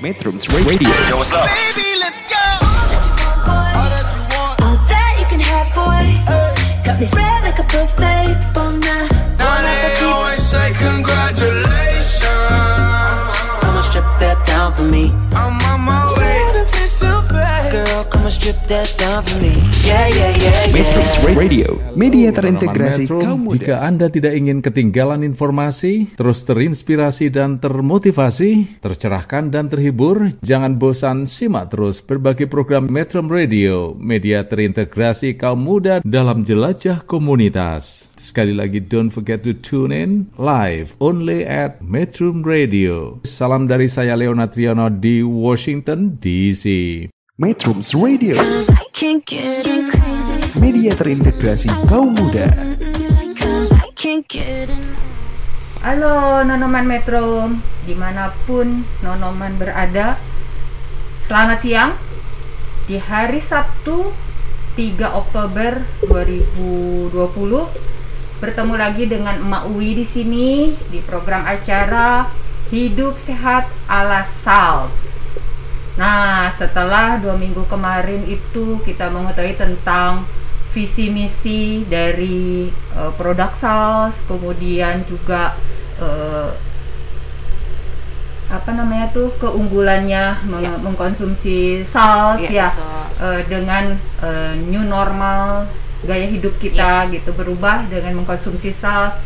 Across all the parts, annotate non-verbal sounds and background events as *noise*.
Metrums Radio. Yo, what's up? Baby, let's go. All that you can have, boy. Got me spread like a buffet, yeah. Radio, media terintegrasi Metro, kaum muda. Jika Anda tidak ingin ketinggalan informasi, terus terinspirasi dan termotivasi, tercerahkan dan terhibur, jangan bosan simak terus berbagai program Metro Radio, media terintegrasi kaum muda dalam jelajah komunitas. Sekali lagi, don't forget to tune in live only at Metro Radio. Salam dari saya Leonard Triono di Washington, D.C. Metrums Radio, media terintegrasi kaum muda. Halo Nonoman Metro, di mana pun Nonoman berada Selamat siang. Di hari Sabtu 3 Oktober 2020 Bertemu lagi dengan Emak Uwi di sini Di program acara Hidup Sehat ala Sals Nah setelah dua minggu kemarin itu kita mengetahui tentang visi misi dari eh, produk Sals, kemudian juga eh, apa namanya tuh keunggulannya meng- Ya. mengkonsumsi Sals ya betul. eh, dengan eh, new normal gaya hidup kita gitu berubah dengan mengkonsumsi Sals.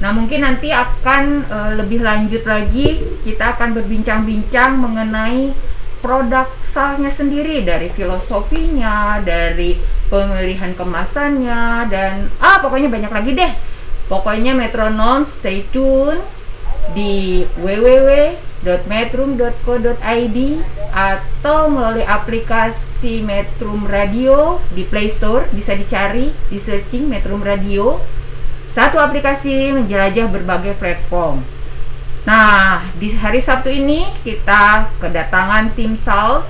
Nah mungkin nanti akan eh, lebih lanjut lagi kita akan berbincang-bincang mengenai produk salsnya sendiri dari filosofinya, dari pemilihan kemasannya dan ah pokoknya banyak lagi deh. Pokoknya metronom stay tune di www.metrum.co.id atau melalui aplikasi Metrum Radio di Play Store bisa dicari di searching Metrum Radio. Satu aplikasi menjelajah berbagai platform. Nah, di hari Sabtu ini kita kedatangan tim Sals.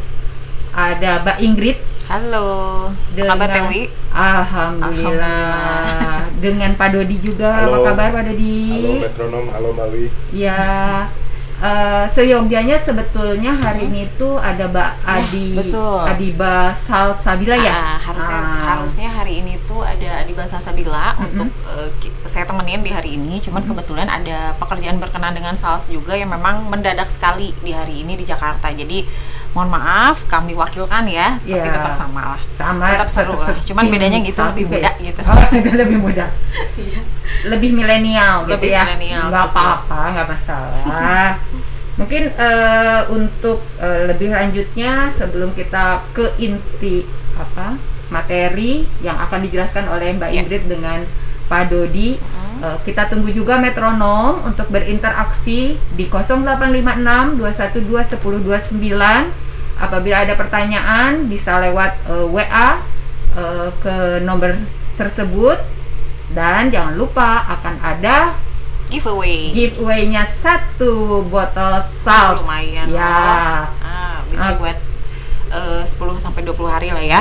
Ada Mbak Ingrid Halo, apa kabar dengan Tewi? Alhamdulillah. Dengan Pak Dodi juga. Halo. Apa kabar Pak Dodi? Halo metronom, halo Mawi. Ya, eh, seyogianya sebetulnya hari ini tuh ada Mbak Adi, betul. Adiba Salsabila ya. Ah, harusnya Ah. harusnya hari ini tuh ada di Bahasa Sabila Mm-mm. untuk ki- saya temenin di hari ini. Cuman kebetulan ada pekerjaan berkenaan dengan sales juga yang memang mendadak sekali di hari ini di Jakarta. Jadi mohon maaf kami wakilkan ya, tapi Ya. tetap sama lah. Sama tetap seru lah. Cuman tim bedanya gitu lebih muda gitu. Oh, *laughs* lebih muda. Lebih milenial gitu Lebih ya. milenial, Nggak apa-apa, nggak masalah. *laughs* Mungkin eh, untuk eh, lebih lanjutnya sebelum kita ke inti apa materi yang akan dijelaskan oleh Mbak Ya. Ingrid dengan Pak Dodi, kita tunggu juga metronom untuk berinteraksi di 0856 212 1029. Apabila ada pertanyaan bisa lewat eh, WA eh, ke nomor tersebut dan jangan lupa akan ada Giveaway. giveaway-nya satu botol salt. Lumayan Ya. loh. Ah, bisa Ah. buat eh, 10 sampai 20 hari lah ya.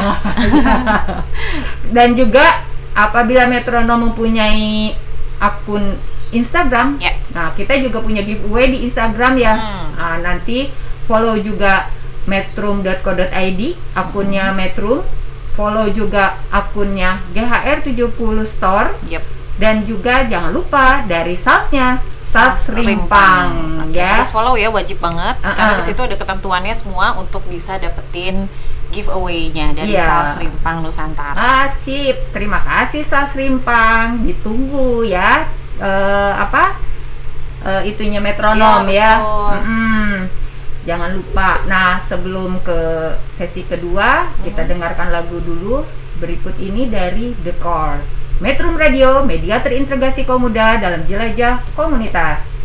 *laughs* Dan juga apabila metronom mempunyai akun Instagram, Ya. nah kita juga punya giveaway di Instagram ya. Hmm. Nah, nanti follow juga metrum.co.id akunnya Metrum, follow juga akunnya GHR70 Store Yep. Dan juga jangan lupa dari salesnya Sals Rimpang, Oke, ya. Harus follow ya, wajib banget. Uh-uh. Karena di situ ada ketentuannya semua untuk bisa dapetin giveaway-nya dari Iya. Sals Rimpang Nusantara. Ah, sip. Terima kasih Sals Rimpang. Ditunggu ya. Eh, apa? Eh, itunya metronom Iya, ya. betul. Mm-mm. Jangan lupa. Nah, sebelum ke sesi kedua, kita dengarkan lagu dulu. Berikut ini dari The Course. Metrum Radio, media terintegrasi kaum muda dalam jelajah komunitas.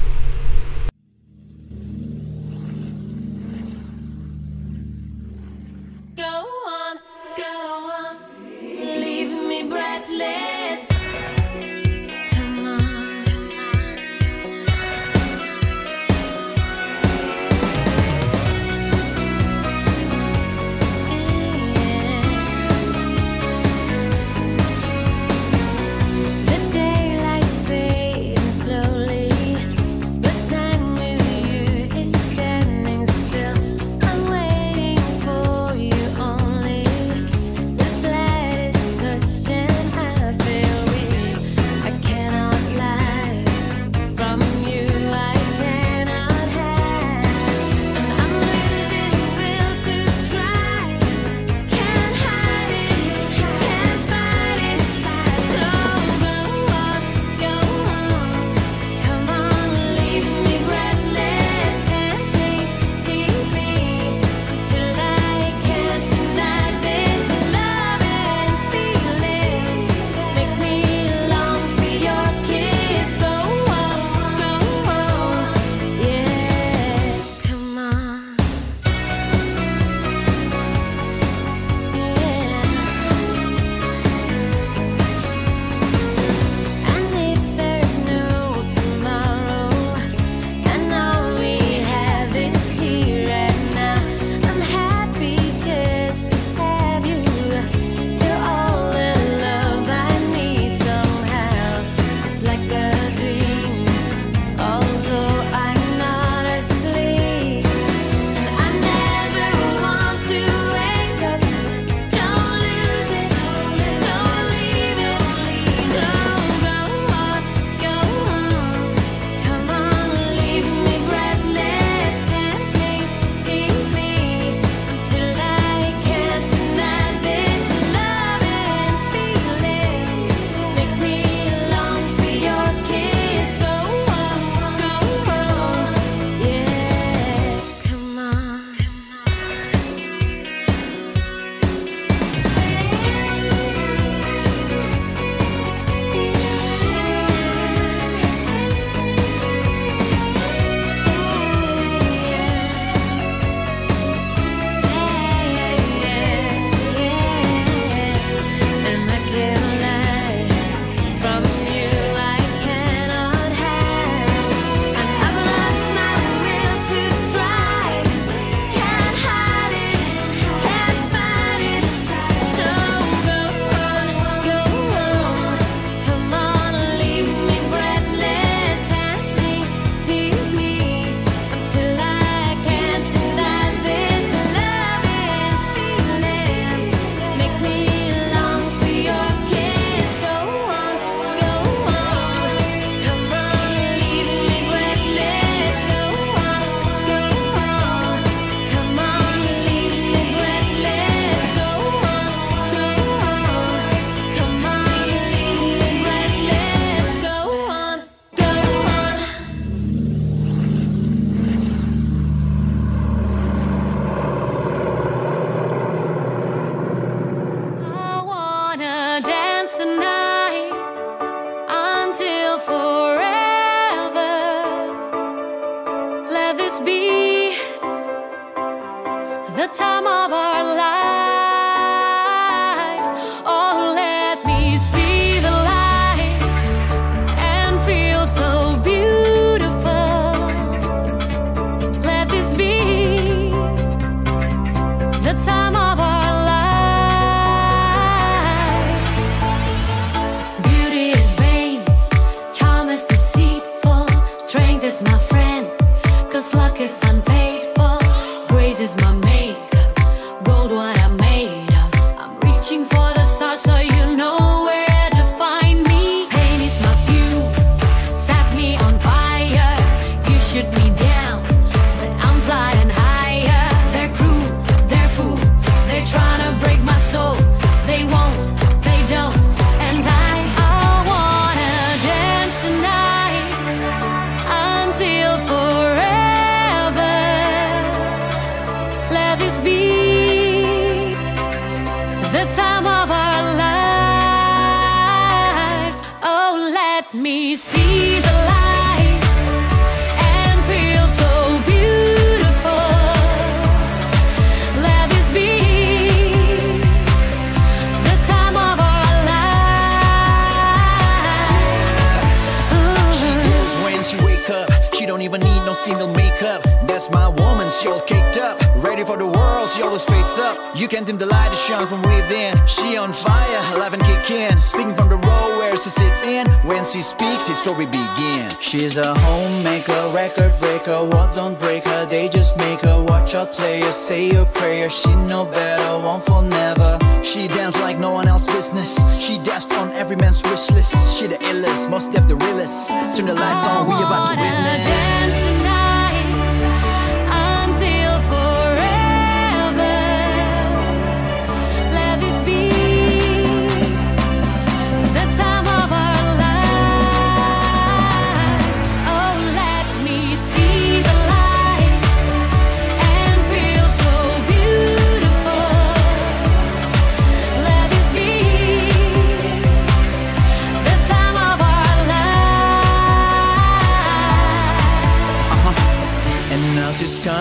Know better, won't fall never. She dance like no one else business. She dash on every man's wish list. She the illest, most deaf the realest. Turn the lights on, we about to witness.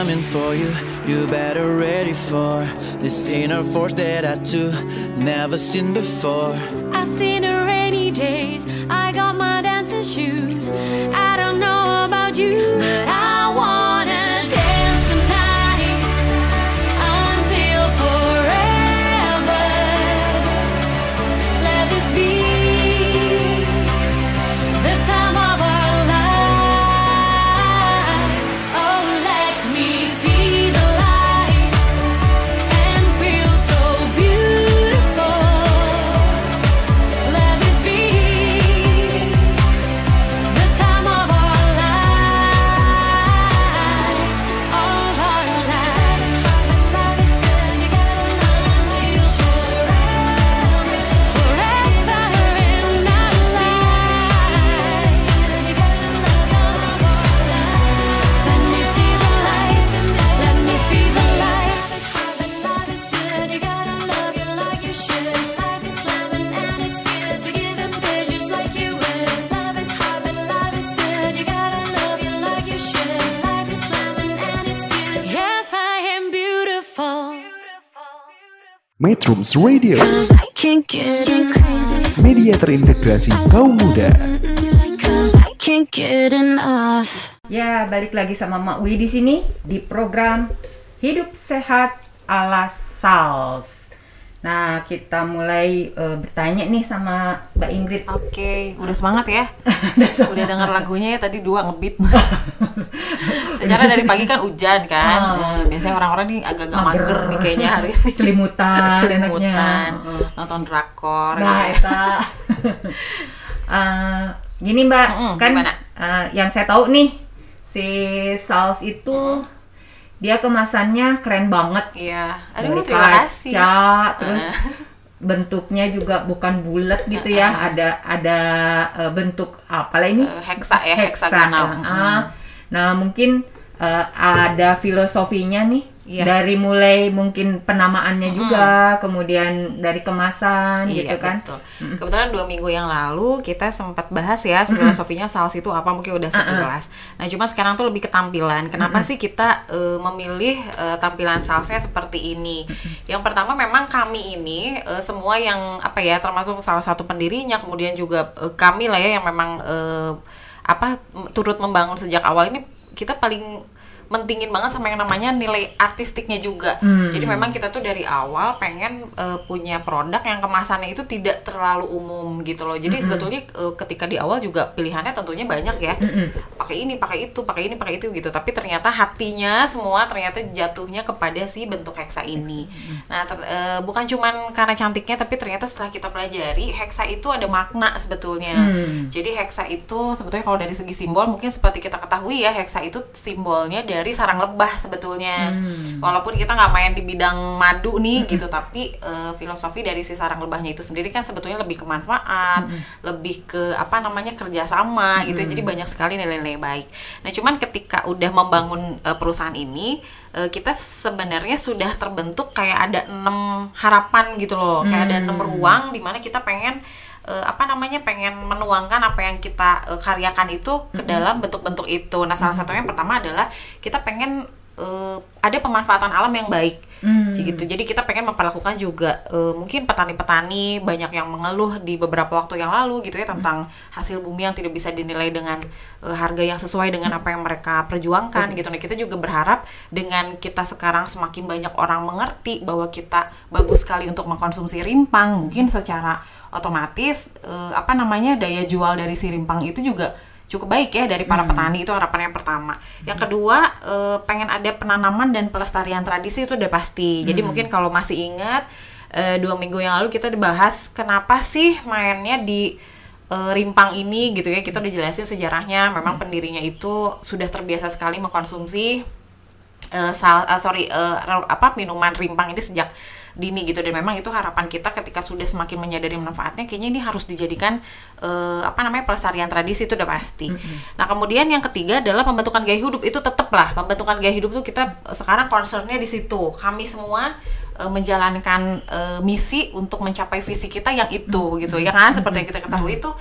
Coming for you. You better ready for this inner force that I too never seen before. I've seen the rainy days. I got my dancing shoes. I don't know about you, but I Metrums Radio, media terintegrasi kaum muda. Ya, balik lagi sama Mak Wi di sini di program Hidup Sehat ala Sals. Nah, kita mulai eh, bertanya nih sama Mbak Ingrid. Oke, udah semangat ya. *laughs* udah dengar lagunya ya tadi dua ngebit. *laughs* Secara dari pagi kan hujan kan. Ah. Nah, biasanya orang-orang nih agak-agak Mager. mager nih kayaknya hari ini. Selimutan, Selimutan, *laughs* nonton drakor Nah, gitu. Eta. Eh, gini Mbak, Mm-mm, kan gimana? eh, yang saya tahu nih si Sals itu dia kemasannya keren banget. Iya. Dari Aduh, terima kaca, kasih. terus *laughs* bentuknya juga bukan bulat gitu ya, ada ada eh, bentuk apalah ini? Eh, heksa ya, heksagonal. ah. Nah, mungkin eh, ada filosofinya nih Iya. Dari mulai mungkin penamaannya juga, kemudian dari kemasan gitu kan. betul. Kebetulan dua minggu yang lalu kita sempat bahas ya filosofinya sales itu apa mungkin udah sekilas. Nah cuma sekarang tuh lebih ke tampilan. Kenapa sih kita eh, memilih eh, tampilan salesnya seperti ini? Yang pertama memang kami ini eh, semua yang apa ya termasuk salah satu pendirinya, kemudian juga eh, kami lah ya yang memang eh, apa turut membangun sejak awal ini kita paling mentingin banget sama yang namanya nilai artistiknya juga. Jadi memang kita tuh dari awal pengen eh, punya produk yang kemasannya itu tidak terlalu umum gitu loh. Jadi sebetulnya eh, ketika di awal juga pilihannya tentunya banyak ya. Pakai ini, pakai itu, pakai ini, pakai itu gitu. Tapi ternyata hatinya semua ternyata jatuhnya kepada si bentuk hexa ini. Nah, ter- eh, bukan cuman karena cantiknya tapi ternyata setelah kita pelajari hexa itu ada makna sebetulnya. Jadi hexa itu sebetulnya kalau dari segi simbol mungkin seperti kita ketahui ya hexa itu simbolnya dari sarang lebah sebetulnya. Walaupun kita nggak main di bidang madu nih gitu, tapi eh, filosofi dari si sarang lebahnya itu sendiri kan sebetulnya lebih ke manfaat, lebih ke apa namanya kerjasama gitu. Jadi banyak sekali nilai-nilai baik. Nah cuman ketika udah membangun eh, perusahaan ini eh, kita sebenarnya sudah terbentuk kayak ada enam harapan gitu loh, kayak ada enam ruang di mana kita pengen eh, apa namanya pengen menuangkan apa yang kita eh, karyakan itu ke dalam bentuk-bentuk itu. Nah, salah satunya yang pertama adalah kita pengen eh, ada pemanfaatan alam yang baik. gitu. Jadi kita pengen memperlakukan juga eh, mungkin petani-petani banyak yang mengeluh di beberapa waktu yang lalu gitu ya tentang hasil bumi yang tidak bisa dinilai dengan eh, harga yang sesuai dengan apa yang mereka perjuangkan gitu. Nah, kita juga berharap dengan kita sekarang semakin banyak orang mengerti bahwa kita bagus sekali untuk mengkonsumsi rimpang, mungkin secara otomatis eh, apa namanya daya jual dari si rimpang itu juga cukup baik ya dari para petani itu harapan yang pertama. Yang kedua eh, pengen ada penanaman dan pelestarian tradisi itu udah pasti. Jadi mungkin kalau masih ingat eh, dua minggu yang lalu kita dibahas kenapa sih mainnya di eh, rimpang ini gitu ya kita udah jelasin sejarahnya. Memang pendirinya itu sudah terbiasa sekali mengkonsumsi eh, sal- eh, sorry ro- apa minuman rimpang ini sejak dini gitu. Dan memang itu harapan kita ketika sudah semakin menyadari manfaatnya kayaknya ini harus dijadikan eh, apa namanya pelestarian tradisi itu udah pasti. Nah kemudian yang ketiga adalah pembentukan gaya hidup. Itu tetap lah pembentukan gaya hidup tuh kita eh, sekarang concernnya di situ. Kami semua eh, menjalankan eh, misi untuk mencapai visi kita yang itu gitu. Ya kan? Seperti yang kita ketahui itu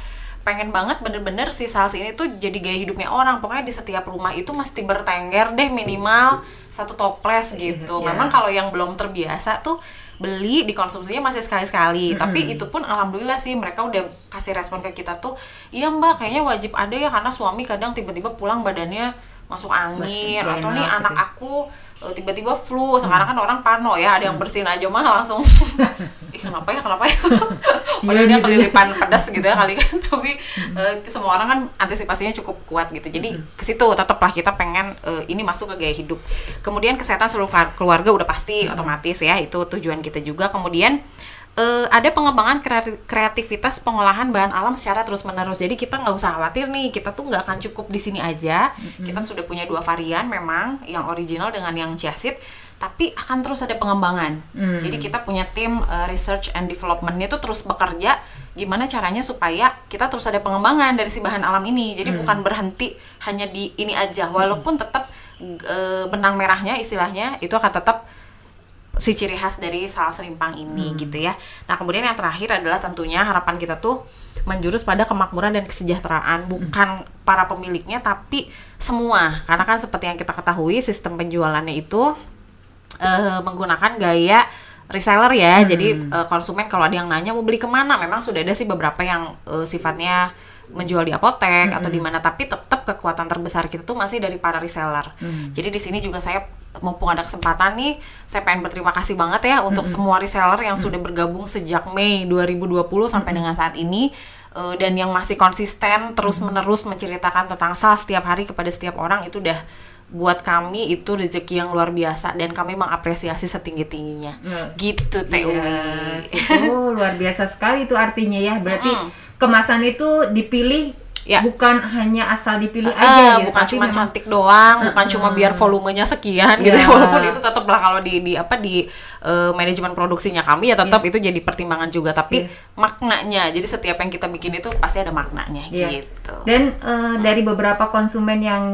pengen banget bener-bener si sales ini tuh jadi gaya hidupnya orang. Pokoknya di setiap rumah itu mesti bertengger deh minimal satu toples gitu. Iya. memang kalau yang belum terbiasa tuh beli dikonsumsinya masih sekali-sekali. Tapi itu pun alhamdulillah sih mereka udah kasih respon ke kita tuh iya mbak kayaknya wajib ada ya karena suami kadang tiba-tiba pulang badannya masuk angin atau nih anak gitu. aku eh, tiba-tiba flu. Sekarang kan orang parno ya ada yang bersihin aja mah langsung. *laughs* Ih kenapa ya kenapa ya? Padahal dia gitu. kelilipan pedas gitu ya kali kan *laughs* tapi eh, semua orang kan antisipasinya cukup kuat gitu. Jadi ke situ tetaplah kita pengen eh, ini masuk ke gaya hidup. Kemudian kesehatan seluruh keluar- keluarga udah pasti otomatis ya itu tujuan kita juga. Kemudian eh, ada pengembangan kreati- kreativitas pengolahan bahan alam secara terus menerus jadi kita nggak usah khawatir nih kita tuh nggak akan cukup di sini aja. Kita sudah punya dua varian memang yang original dengan yang chiaseed tapi akan terus ada pengembangan. Jadi kita punya tim eh, research and developmentnya itu terus bekerja gimana caranya supaya kita terus ada pengembangan dari si bahan alam ini. Jadi bukan berhenti hanya di ini aja walaupun tetap eh, benang merahnya istilahnya itu akan tetap si ciri khas dari salah serimpang ini gitu ya. Nah kemudian yang terakhir adalah tentunya harapan kita tuh menjurus pada kemakmuran dan kesejahteraan bukan para pemiliknya tapi semua. Karena kan seperti yang kita ketahui sistem penjualannya itu eh, menggunakan gaya reseller ya. Jadi eh, konsumen kalau ada yang nanya mau beli ke mana? Memang sudah ada sih beberapa yang eh, sifatnya menjual di apotek atau di mana tapi tetap kekuatan terbesar kita tuh masih dari para reseller. Jadi di sini juga saya mumpung ada kesempatan nih saya pengen berterima kasih banget ya untuk semua reseller yang sudah bergabung sejak Mei 2020 sampai dengan saat ini Eh, dan yang masih konsisten terus menerus menceritakan tentang sales setiap hari kepada setiap orang itu udah buat kami itu rezeki yang luar biasa dan kami mengapresiasi setinggi tingginya Ya. gitu Teh Yes, itu luar biasa sekali itu artinya ya. Berarti kemasan itu dipilih Ya. bukan hanya asal dipilih Eh, aja ya, bukan cuma memang- cantik doang, bukan cuma biar volumenya sekian gitu ya. Ya. *laughs* Walaupun itu tetap lah kalau di di apa di eh, manajemen produksinya kami ya tetap itu jadi pertimbangan juga. Tapi Iya. maknanya, jadi setiap yang kita bikin itu pasti ada maknanya Iya. gitu. Dan eh, dari beberapa konsumen yang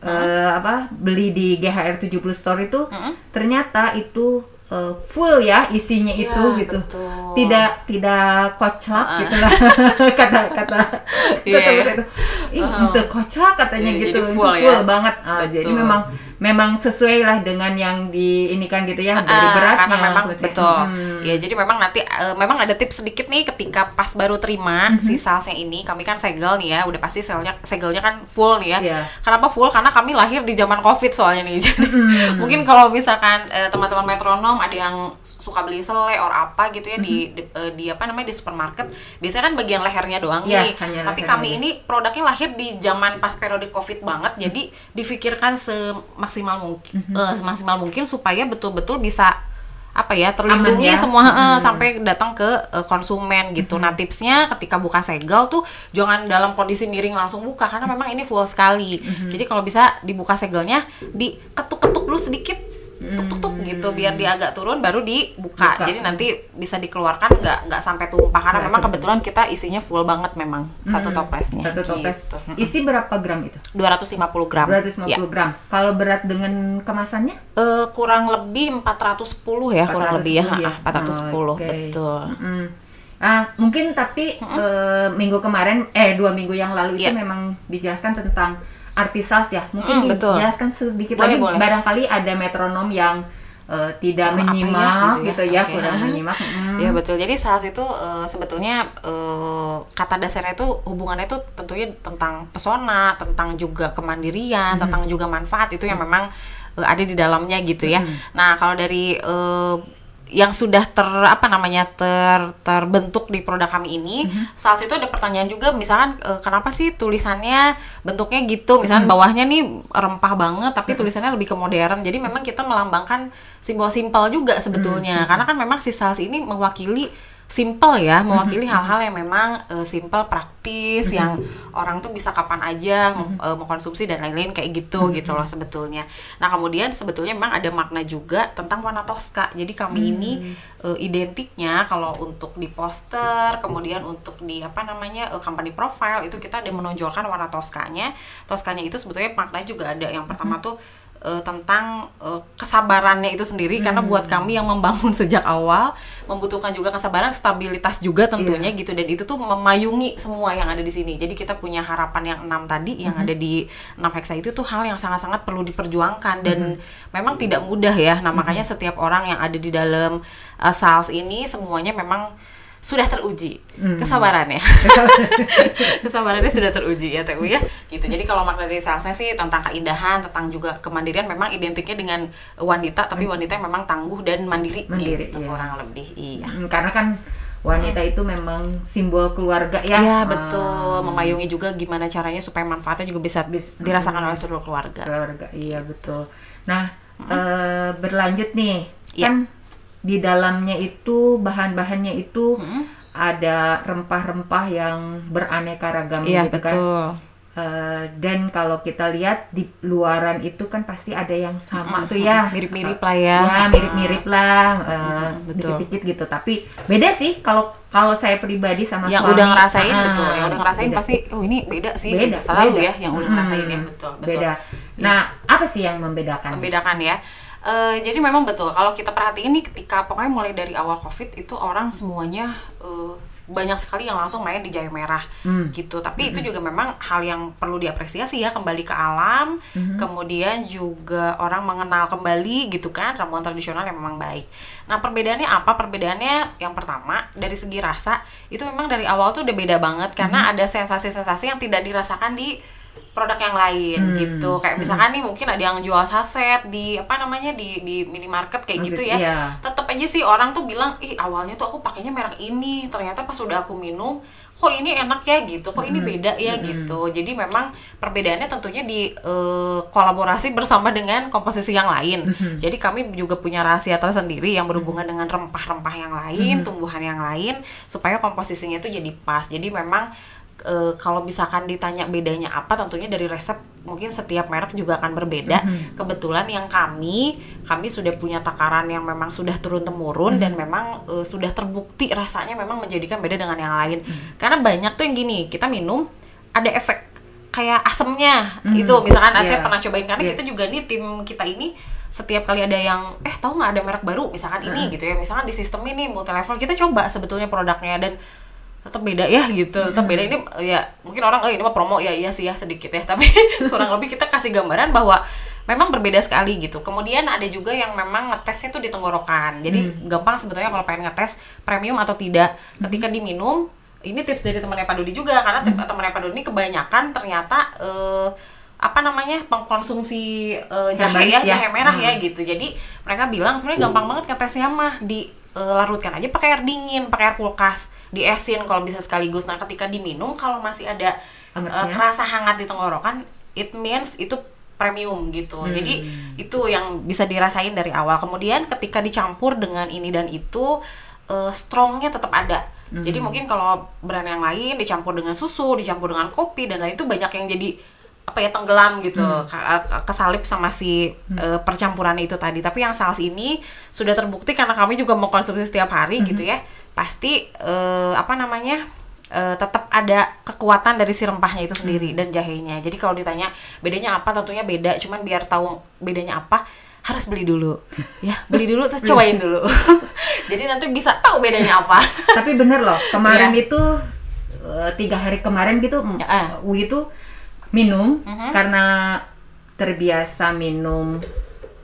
eh, apa beli di GHR 70 Store itu ternyata itu eh, full ya isinya Iya, itu gitu. betul. Tidak tidak kocak gitu lah *laughs* kata kata Iya. kata itu. Ih, itu kocak katanya Iya, gitu. jadi Itu full full, ya. banget. Ah, jadi memang memang sesuai lah dengan yang di ini kan gitu ya dari Ah, beratnya. karena memang terus ya. betul Hmm. ya jadi memang nanti eh, memang ada tips sedikit nih ketika pas baru terima Mhm. si salesnya ini kami kan segel nih ya udah pasti selnya segelnya kan full nih ya Iya. kenapa full karena kami lahir di zaman covid soalnya nih *laughs* jadi Mhm. mungkin kalau misalkan eh, teman-teman metronom ada yang suka beli selai or apa gitu ya di, di eh, di apa namanya di supermarket biasanya kan bagian lehernya doang Mhm. Iya, nih tapi kami aja. ini produknya lahir di zaman pas periode covid banget jadi difikirkan semaksimal mungkin Mhm. eh, semaksimal mungkin supaya betul-betul bisa apa ya terlindungi Aman ya. semua eh, sampai datang ke eh, konsumen gitu. Nah tipsnya ketika buka segel tuh jangan dalam kondisi miring langsung buka karena memang ini full sekali. Jadi kalau bisa dibuka segelnya diketuk-ketuk dulu sedikit tuk-tuk gitu biar dia agak turun baru dibuka. Buka. Jadi nanti bisa dikeluarkan nggak nggak sampai tumpah karena Nggak memang sampai kebetulan kita isinya full banget memang satu toplesnya. Satu toples. Gitu. Isi berapa gram itu? 250 gram. 250 Ya. gram. Kalau berat dengan kemasannya? Eh, kurang lebih 410 ya, kurang lebih ya, 410 Ah, 410 Oke. betul. Mm. Ah, mungkin tapi eh, minggu kemarin eh dua minggu yang lalu itu Iya. memang dijelaskan tentang artisas ya. Mungkin Mm, betul. dijelaskan sedikit Boleh, lagi boleh. barangkali ada metronom yang eh, tidak apa ya, menyimak gitu gitu ya. ya, Oke. kurang menyimak. Mm. Ya betul. Jadi sales itu eh, sebetulnya eh, kata dasarnya itu hubungannya itu tentunya tentang pesona, tentang juga kemandirian, Hmm. tentang juga manfaat itu yang memang eh, ada di dalamnya gitu ya. Hmm. Nah kalau dari eh, yang sudah ter apa namanya ter terbentuk di produk kami ini, Hmm. sales itu ada pertanyaan juga misalkan eh, kenapa sih tulisannya bentuknya gitu, misalkan Hmm. bawahnya nih rempah banget tapi tulisannya lebih ke modern. Jadi memang kita melambangkan simbol simpel juga sebetulnya. Karena kan memang si sales ini mewakili simple ya, mewakili hal-hal yang memang eh, simple, praktis, yang orang tuh bisa kapan aja mem- eh, mengkonsumsi dan lain-lain kayak gitu gitu loh sebetulnya. Nah kemudian sebetulnya memang ada makna juga tentang warna Tosca. Jadi kami ini eh, identiknya kalau untuk di poster, kemudian untuk di apa namanya eh, company profile itu kita ada menonjolkan warna Toscanya. Toscanya itu sebetulnya makna juga ada. Yang pertama tuh eh, tentang eh, kesabarannya itu sendiri. Karena buat kami yang membangun *laughs* sejak awal membutuhkan juga kesabaran stabilitas juga tentunya gitu. Dan itu tuh memayungi semua yang ada di sini. Jadi kita punya harapan yang enam tadi yang ada di enam heksa itu tuh hal yang sangat-sangat perlu diperjuangkan. Dan memang tidak mudah ya. Nah makanya setiap orang yang ada di dalam uh, sales ini semuanya memang sudah teruji. Kesabarannya. *laughs* Kesabarannya sudah teruji ya TU ya. Gitu. Jadi kalau makna dari salesnya sih tentang keindahan tentang juga kemandirian memang identiknya dengan wanita tapi wanita yang memang tangguh dan mandiri, Mandiri, gitu iya. kurang lebih iya. Mm, Karena kan wanita itu memang simbol keluarga ya. Ya Ah, betul, memayungi juga gimana caranya supaya manfaatnya juga bisa Bis- dirasakan oleh seluruh keluarga. keluarga iya betul. Nah eh, berlanjut nih. Iya. kan di dalamnya itu bahan-bahannya itu Mm-mm. ada rempah-rempah yang beraneka ragam Iya gitu kan betul. Eh, dan kalau kita lihat di luaran itu kan pasti ada yang sama tuh ya Mirip-mirip lah ya. ya mirip-mirip lah betul. dikit-dikit gitu tapi beda sih kalau kalau saya pribadi sama yang suami udah ngerasain ah, betul, yang udah ngerasain beda. pasti oh ini beda sih. beda gitu. Selalu beda. ya yang udah Hmm, ngerasain ya betul betul. beda nah apa sih yang membedakan membedakan ya. Eh, jadi memang betul kalau kita perhatiin nih ketika pokoknya mulai dari awal covid itu orang semuanya eh, banyak sekali yang langsung main di Jaya Merah Hmm. gitu. Tapi itu juga memang hal yang perlu diapresiasi ya kembali ke alam. Hmm. Kemudian juga orang mengenal kembali gitu kan ramuan tradisional yang memang baik. Nah perbedaannya apa? Perbedaannya yang pertama dari segi rasa itu memang dari awal tuh udah beda banget karena Hmm. ada sensasi-sensasi yang tidak dirasakan di produk yang lain Hmm. gitu. Kayak misalkan nih mungkin ada yang jual saset di apa namanya di di minimarket kayak gitu ya. Iya. tetap aja sih orang tuh bilang ih awalnya tuh aku pakainya merek ini ternyata pas udah aku minum kok ini enak ya gitu. Kok ini beda ya gitu. Jadi memang perbedaannya tentunya di eh, kolaborasi *laughs* bersama dengan komposisi yang lain. Jadi kami juga punya rahasia tersendiri yang berhubungan dengan rempah-rempah yang lain tumbuhan yang lain supaya komposisinya itu jadi pas. Jadi memang e, kalau misalkan ditanya bedanya apa tentunya dari resep mungkin setiap merek juga akan berbeda. Kebetulan yang kami kami sudah punya takaran yang memang sudah turun temurun dan memang e, sudah terbukti rasanya memang menjadikan beda dengan yang lain. Karena banyak tuh yang gini kita minum ada efek kayak asemnya itu misalkan saya iya. pernah cobain karena Iya. kita juga nih tim kita ini setiap kali ada yang eh tahu nggak ada merek baru? Misalkan ini gitu ya. Misalkan di sistem ini multi level kita coba sebetulnya produknya dan tetap beda ya gitu. Tetap beda. Ini ya mungkin orang oh ini mah promo. Ya iya sih ya sedikit ya. Tapi *laughs* kurang lebih kita kasih gambaran bahwa memang berbeda sekali gitu. Kemudian ada juga yang memang ngetesnya tuh di tenggorokan. Jadi gampang sebetulnya kalau pengen ngetes premium atau tidak. Ketika diminum ini tips dari temannya Pak Dodi juga karena tem- temannya Pak Dodi ini kebanyakan ternyata eh, apa namanya pengkonsumsi eh, jahe ya ya. jahe merah ya gitu. Jadi mereka bilang sebenarnya gampang banget ngetesnya mah dilarutkan aja pakai air dingin pakai air kulkas diesin kalau bisa sekaligus. Nah ketika diminum kalau masih ada Hangatnya. eh, kerasa hangat di tenggorokan it means itu premium gitu. Jadi itu yang bisa dirasain dari awal. Kemudian ketika dicampur dengan ini dan itu eh, strongnya tetap ada. Jadi mungkin kalau brand yang lain dicampur dengan susu dicampur dengan kopi dan lain itu banyak yang jadi apa ya tenggelam gitu. Ka- ka- kesalip sama si eh, percampurannya itu tadi. Tapi yang saus ini sudah terbukti karena kami juga mau konsumsi setiap hari gitu ya pasti eh, apa namanya eh, tetap ada kekuatan dari si rempahnya itu sendiri dan jahenya. Jadi kalau ditanya bedanya apa? tentunya beda cuman biar tahu bedanya apa harus beli dulu. *laughs* Ya beli dulu terus cobain dulu. *laughs* Jadi nanti bisa tahu bedanya apa. *laughs* Tapi bener loh, kemarin Iya. itu eh, tiga hari kemarin gitu, Ya. Wi itu minum Mhm. karena terbiasa minum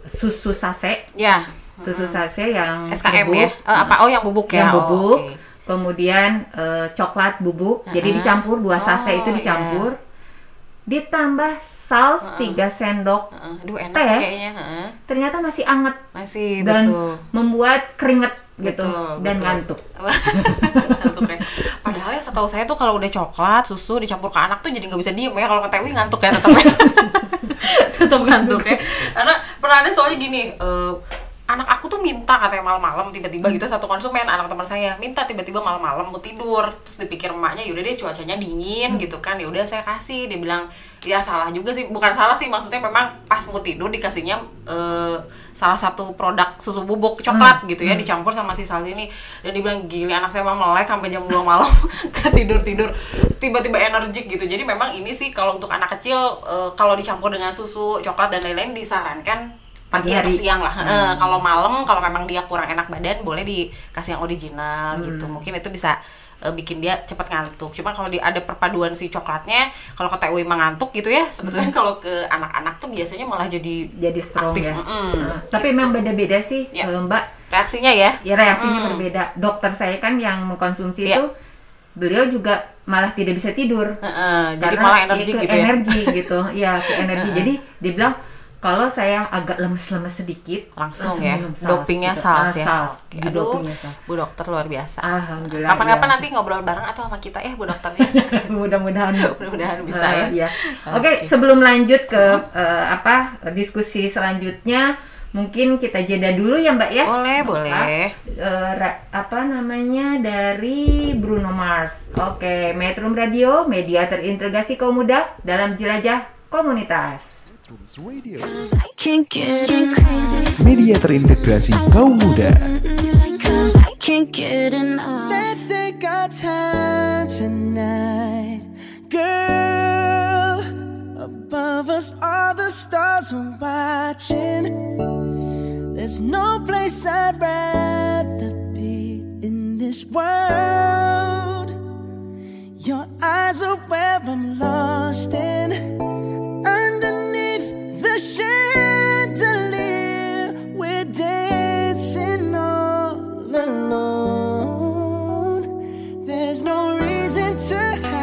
susu sase, ya susu sase yang SKM bubuk, ya Eh, apa oh yang bubuk ya yang Oh, bubuk, oke. kemudian eh, coklat bubuk, jadi Ah. dicampur dua sase Oh, itu dicampur, ditambah saus tiga sendok, Heeh, aduh enak Teh. kayaknya heeh. ternyata masih anget masih dan betul membuat keringet gitu Betul, dan betul. ngantuk. *laughs* ngantuk ya. Padahal ya setahu saya tuh kalau udah coklat, susu dicampur ke anak tuh jadi nggak bisa diem ya. Kalau ke Tewi ngantuk ya tetap ya. *laughs* tetap ngantuk ya. Karena pernah ada soalnya gini, eh, anak aku tuh minta katanya malam-malam tiba-tiba gitu satu konsumen anak teman saya minta tiba-tiba malam-malam mau tidur. Terus dipikir emaknya yaudah deh cuacanya dingin gitu kan. Yaudah saya kasih dia bilang. Ya salah juga sih. Bukan salah sih maksudnya memang pas mau tidur dikasihnya eh, salah satu produk susu bubuk coklat gitu ya dicampur sama si saus ini. Dan dia bilang gili anak saya mah melek sampai jam 2 malam *laughs* ke tidur tidur tiba-tiba energik gitu. Jadi memang ini sih kalau untuk anak kecil eh, kalau dicampur dengan susu coklat dan lain-lain disarankan pagi atau siang lah Eh, kalau malam kalau memang dia kurang enak badan boleh dikasih yang original gitu mungkin itu bisa eh, bikin dia cepat ngantuk cuma kalau di ada perpaduan si coklatnya kalau ke TUI mengantuk gitu ya sebetulnya kalau ke anak-anak tuh biasanya malah jadi jadi strong aktif ya. mm-mm, Nah, tapi memang beda-beda sih, Ya. eh, Mbak. reaksinya ya Ya reaksinya Mm. berbeda. Dokter saya kan yang mengkonsumsi Ya. itu, beliau juga malah tidak bisa tidur. Heeh, jadi Karena malah ya energi ke gitu ya energi gitu. Ya, ke energi. Jadi dia bilang kalau saya agak lemes-lemes sedikit langsung ya minum saus dopingnya gitu. saus Ah, ya aduh dopingnya bu dokter luar biasa Alhamdulillah. kapan-kapan ya. nanti ngobrol bareng atau sama kita ya bu dokternya *laughs* mudah-mudahan *laughs* mudah-mudahan bisa ya iya. Oke, sebelum lanjut ke eh, apa diskusi selanjutnya, mungkin kita jeda dulu ya Mbak ya. boleh boleh Eh, ra- apa namanya dari Bruno Mars. Oke, Metro Radio, media terintegrasi kaum muda dalam jelajah komunitas. Trans Radio, I can't get crazy. media terintegrasi kaum muda. Cause I can't get enough. Let's take our time tonight, girl. Above us, all the stars are watching. There's no place I'd rather be in this world. Your eyes are where I'm lost in. Underneath chandelier, we're dancing all alone. There's no reason to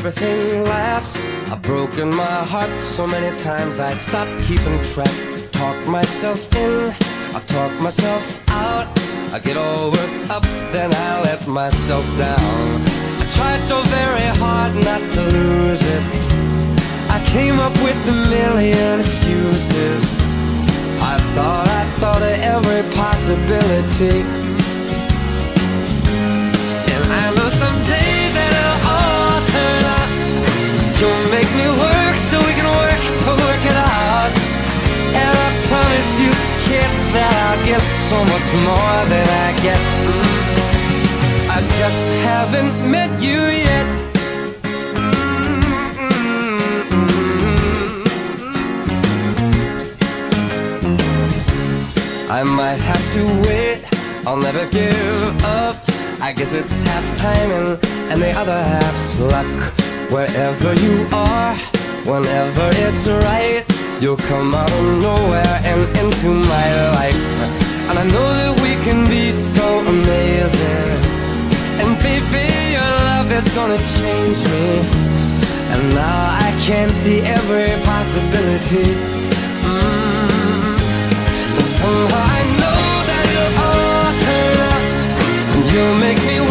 everything lasts. I've broken my heart so many times I stopped keeping track. Talk myself in, I talk myself out. I get all worked up, then I let myself down. I tried so very hard not to lose it. I came up with a million excuses. I thought I thought of every possibility. Make me work so we can work to work it out. And I promise you, kid, that I'll give so much more than I get. I just haven't met you yet. Mm-hmm. I might have to wait, I'll never give up. I guess it's half timing and the other half's luck. Wherever you are, whenever it's right, you'll come out of nowhere and into my life. And I know that we can be so amazing. And baby, your love is gonna change me. And now I can see every possibility. Mm. And somehow I know that it'll all turn out. And you'll make me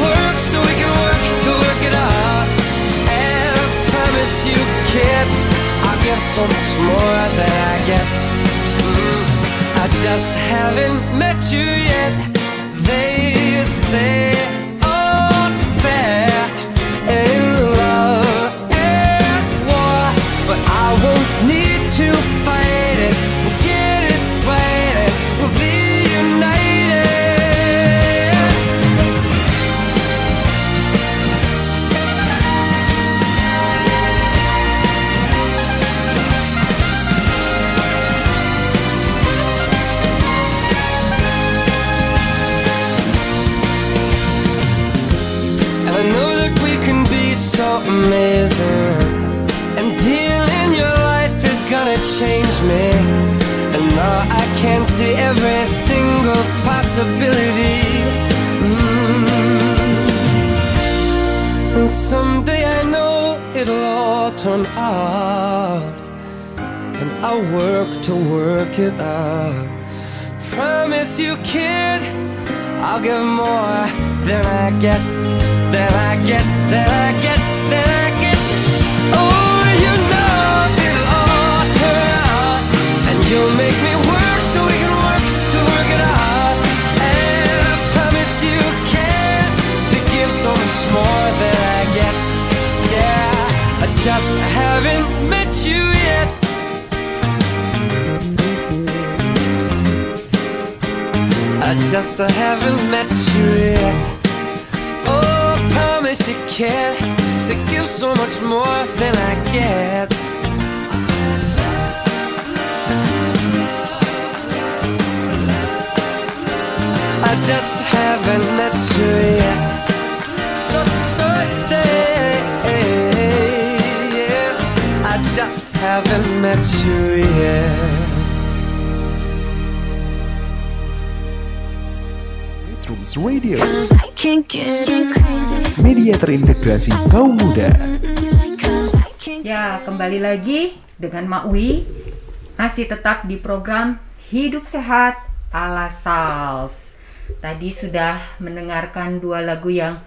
I'll so much more than I get. I just haven't met you yet. They say can see every single possibility. Mm. And someday I know it'll all turn out. And I'll work to work it out. Promise you, kid, I'll give more than I get, than I get, than I get, just haven't met you yet. I just haven't met you yet. Oh, I promise you can to give so much more than I get. I just haven't met you yet. Haven't met you yet. Metrums Radio Media terintegrasi kaum muda Ya, kembali lagi dengan Mak Wi masih tetap di program Hidup Sehat ala Sals. Tadi sudah mendengarkan dua lagu yang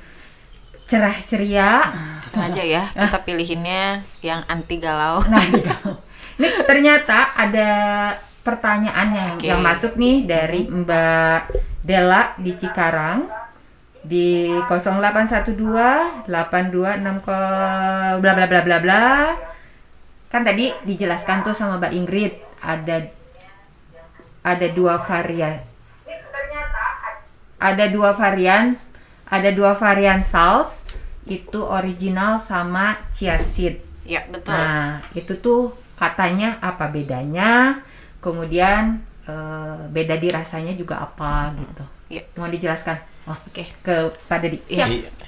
cerah ceria. Sengaja ya, kita pilihinnya yang anti galau. Nah. Ini ternyata ada pertanyaan yang, Oke. yang masuk nih dari Mbak Dela di Cikarang di 0812 826 ke bla bla bla bla bla. Kan tadi dijelaskan tuh sama Mbak Ingrid ada ada dua varian. Ada dua varian, ada dua varian saus itu original sama chia seed. Ya, betul. Nah, itu tuh katanya apa bedanya? Kemudian eh, beda di rasanya juga apa gitu. Iya. Mau dijelaskan? Oh, oke. Kepada di.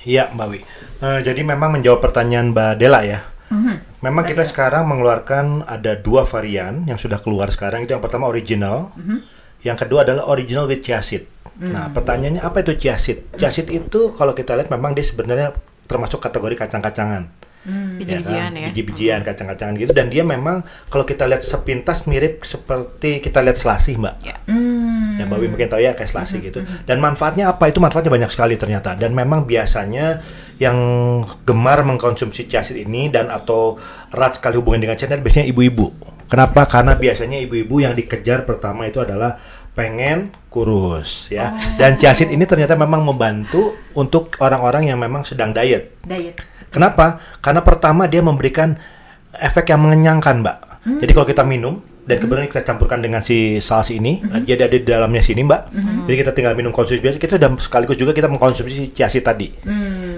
Iya, Mbak Wi. Eh, jadi memang menjawab pertanyaan Mbak Dela ya. Mhm. Memang kita sekarang mengeluarkan ada dua varian yang sudah keluar sekarang. Itu yang pertama original, Mhm. Yang kedua adalah original with chia seed. Nah, Hmm. pertanyaannya apa itu chia seed? Chia seed itu kalau kita lihat memang dia sebenarnya termasuk kategori kacang-kacangan. Hmm. Biji-bijian ya. Biji-bijian, kacang-kacangan gitu dan dia memang kalau kita lihat sepintas mirip seperti kita lihat selasih, Mbak. Ya. Hmm. Ya Mbak Wi mungkin tahu ya kayak selasih gitu. Dan manfaatnya apa? Itu manfaatnya banyak sekali ternyata. Dan memang biasanya yang gemar mengkonsumsi chia seed ini dan atau erat sekali hubungan dengan channel biasanya ibu-ibu. Kenapa? Karena biasanya ibu-ibu yang dikejar pertama itu adalah pengen kurus ya. Dan chia seed ini ternyata memang membantu untuk orang-orang yang memang sedang diet. Diet. Kenapa? Karena pertama dia memberikan efek yang mengenyangkan, Mbak. Jadi kalau kita minum dan kemudian kita campurkan dengan si saus ini, jadi ada di dalamnya sini, Mbak. Jadi kita tinggal minum konsumsi biasa, kita sudah sekaligus juga kita mengkonsumsi seed tadi.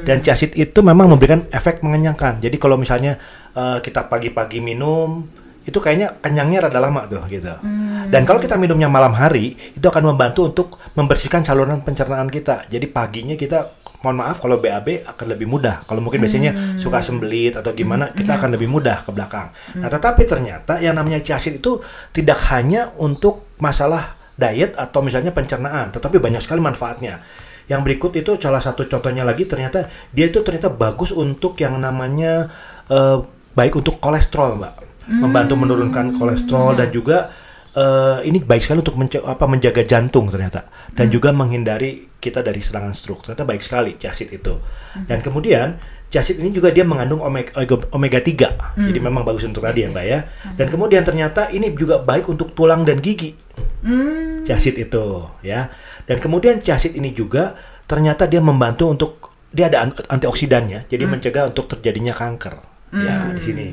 Dan chia seed itu memang memberikan efek mengenyangkan. Jadi kalau misalnya eh, kita pagi-pagi minum itu kayaknya kenyangnya rada lama tuh gitu. Dan kalau kita minumnya malam hari, itu akan membantu untuk membersihkan saluran pencernaan kita. Jadi paginya kita mohon maaf kalau BAB akan lebih mudah. Kalau mungkin biasanya suka sembelit atau gimana, kita akan lebih mudah ke belakang. Nah, tetapi ternyata yang namanya chia seed itu tidak hanya untuk masalah diet atau misalnya pencernaan, tetapi banyak sekali manfaatnya. Yang berikut itu salah satu contohnya lagi ternyata dia itu ternyata bagus untuk yang namanya eh, baik untuk kolesterol, Mbak. Membantu menurunkan kolesterol dan juga eh, ini baik sekali untuk apa menjaga jantung ternyata dan juga menghindari kita dari serangan stroke. Ternyata baik sekali seed itu. Dan kemudian seed ini juga dia mengandung omega, omega 3. Jadi memang bagus untuk tadi ya, Mbak ya. Dan kemudian ternyata ini juga baik untuk tulang dan gigi. Hmm. Seed itu ya. Dan kemudian seed ini juga ternyata dia membantu untuk dia ada an- antioksidannya, jadi mencegah untuk terjadinya kanker. Ya, di sini.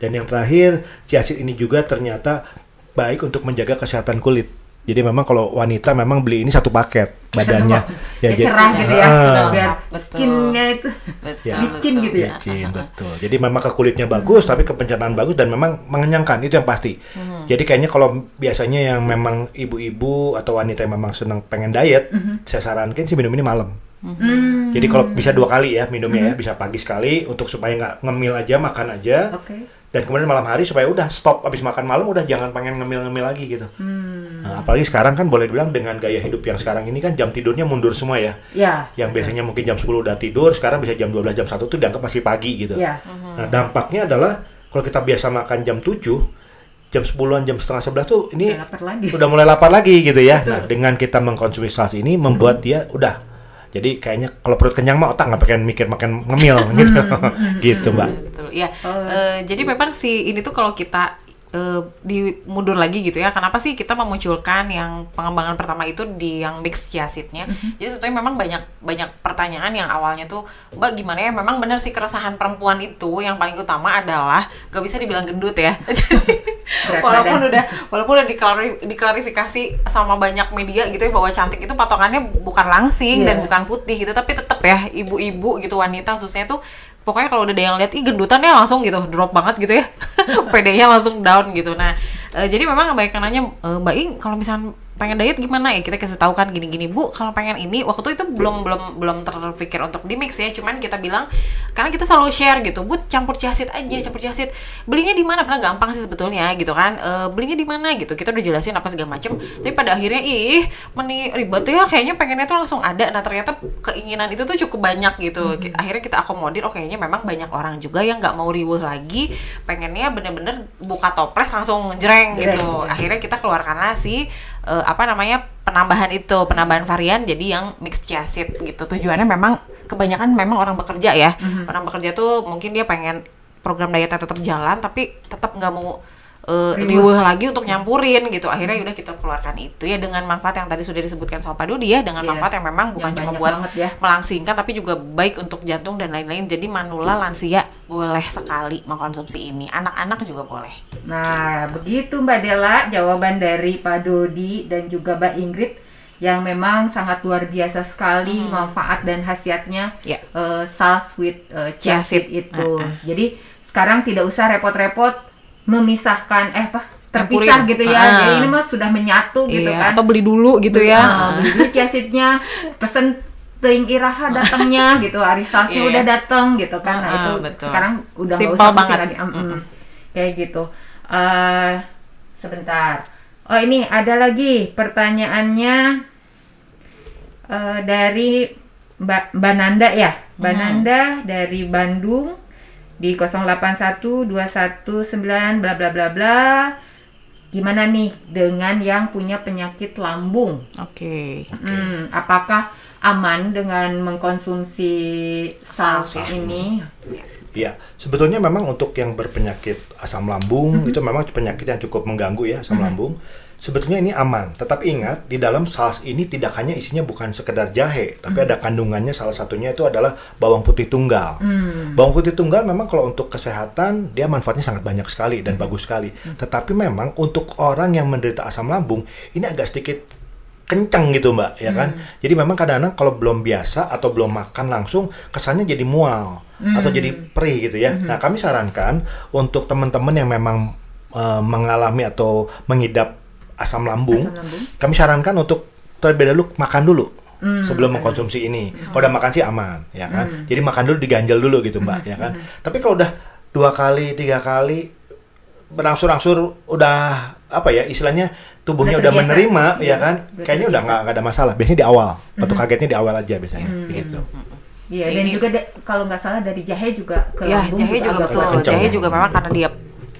Dan yang terakhir, chia seed ini juga ternyata baik untuk menjaga kesehatan kulit. Jadi memang kalau wanita memang beli ini satu paket badannya. *laughs* Ya, jadi- cerah gitu ya. Sudah biar lengkap, betul. skinnya itu Betul, Ya. licin betul. gitu ya. Licin, betul. Jadi memang ke kulitnya bagus, tapi ke pencernaan bagus dan memang mengenyangkan itu yang pasti. Jadi kayaknya kalau biasanya yang memang ibu-ibu atau wanita yang memang senang pengen diet, saya sarankan sih minum ini malam. Hmm. Jadi kalau bisa dua kali ya minumnya ya, bisa pagi sekali untuk supaya nggak ngemil aja, makan aja. Oke. Dan kemudian malam hari supaya udah stop habis makan malam udah jangan pengen ngemil-ngemil lagi gitu. Hmm. Nah, apalagi sekarang kan boleh dibilang dengan gaya hidup yang sekarang ini kan jam tidurnya mundur semua ya Ya. yang biasanya mungkin jam 10 udah tidur, sekarang bisa jam 12 jam 1 tuh dianggap masih pagi gitu. Ya. Nah, dampaknya adalah kalau kita biasa makan jam 7, jam 10-an jam setengah 11 tuh ini Udah lapar lagi. udah mulai lapar lagi gitu ya. Nah, dengan kita mengkonsumsi saus ini membuat dia udah jadi kayaknya kalau perut kenyang mah otak nggak pengen mikir makan ngemil gitu. *laughs* gitu, Mbak. Betul. Ya. Eh, jadi memang si ini tuh kalau kita eh, di mundur lagi gitu ya. Kenapa sih kita memunculkan yang pengembangan pertama itu di yang mix chia seed-nya? Jadi sebetulnya memang banyak banyak pertanyaan yang awalnya tuh, Mbak gimana ya? Memang benar sih keresahan perempuan itu yang paling utama adalah gak bisa dibilang gendut ya. *laughs* Berat walaupun badan. udah walaupun udah diklari- diklarifikasi sama banyak media gitu ya bahwa cantik itu patokannya bukan langsing Iya. dan bukan putih gitu tapi tetap ya ibu-ibu gitu wanita khususnya tuh pokoknya kalau udah ada yang lihat ih gendutannya langsung gitu. Drop banget gitu ya. *laughs* PD-nya langsung down gitu. Nah eh, jadi memang banyak yang nanya "Eh, mbak Ing kalau misalnya pengen diet gimana ya? Kita kasih tahu kan gini-gini bu kalau pengen ini waktu itu belum belum belum terpikir untuk di mix ya. Cuman kita bilang karena kita selalu share gitu bu campur chia seed aja campur chia seed. Belinya di mana? Padahal gampang sih sebetulnya gitu kan. Eh, belinya di mana gitu? Kita udah jelasin apa segala macem. Tapi pada akhirnya ih meni ribet ya kayaknya pengennya tuh langsung ada. Nah ternyata keinginan itu tuh cukup banyak gitu. Ki- akhirnya kita akomodir oh kayaknya memang banyak orang juga yang nggak mau riweh lagi. Pengennya bener-bener buka toples langsung jreng gitu. Ya. akhirnya kita keluarkanlah si eh, apa namanya penambahan itu penambahan varian jadi yang mixed chia seed gitu. Tujuannya memang kebanyakan memang orang bekerja ya. Orang bekerja tuh mungkin dia pengen program dietnya tetap jalan tapi tetap nggak mau eh, Riweh. lagi untuk nyampurin gitu akhirnya udah kita keluarkan itu ya dengan manfaat yang tadi sudah disebutkan sama Pak Dodi ya dengan Iya. manfaat yang memang bukan Yang cuma buat ya. melangsingkan tapi juga baik untuk jantung dan lain-lain jadi manula lansia boleh sekali mengkonsumsi ini anak-anak juga boleh Nah, begitu Mbak Dela jawaban dari Pak Dodi dan juga Mbak Ingrid yang memang sangat luar biasa sekali manfaat dan khasiatnya Ya. eh, sauce with eh, chia seed. itu. Ah, ah. Jadi sekarang tidak usah repot-repot memisahkan eh apa terpisah gitu ya. Ah. Jadi ini mah sudah menyatu gitu Iya, kan. atau beli dulu gitu ya Nah, beli dulu chia seednya, pesen ting iraha datangnya *laughs* gitu, hari Sabtu Iya. udah datang gitu kan. Nah, Ah, itu betul. sekarang udah Simple usah pusing banget. lagi. Mm, mm. Kayak gitu. Eh, sebentar. Oh, ini ada lagi pertanyaannya eh, dari Mbak Mbak Nanda ya, Mbak Hmm. Dari Bandung di 081219 bla bla bla bla. Gimana nih dengan yang punya penyakit lambung? Oke. Hmm, apakah aman dengan mengkonsumsi saus ya. ini? Iya, sebetulnya memang untuk yang berpenyakit asam lambung itu memang penyakit yang cukup mengganggu ya asam lambung. Sebetulnya ini aman, tetapi ingat di dalam saus ini tidak hanya isinya bukan sekedar jahe, tapi ada kandungannya. Salah satunya itu adalah bawang putih tunggal. Bawang putih tunggal memang kalau untuk kesehatan dia manfaatnya sangat banyak sekali dan bagus sekali. Tetapi memang untuk orang yang menderita asam lambung ini agak sedikit kencang gitu mbak ya kan? Jadi memang kadang-kadang kalau belum biasa atau belum makan langsung kesannya jadi mual atau jadi perih gitu ya. Nah kami sarankan untuk teman-teman yang memang eh, mengalami atau mengidap asam lambung, Asam lambung. kami sarankan untuk terlebih dahulu makan dulu Hmm, sebelum mengkonsumsi ini. Kalau udah makan sih aman ya kan? Jadi makan dulu diganjel dulu gitu mbak ya kan? Tapi kalau udah dua kali tiga kali berangsur-angsur udah apa ya istilahnya tubuhnya Udah menerima Iya, ya kan? udah kayaknya udah nggak ada masalah. Biasanya di awal waktu kagetnya di awal aja biasanya gitu Iya, dan Ini- juga kalau nggak salah dari jahe juga ke Ya, lambung jahe juga agak betul. Jahe ya. juga memang karena dia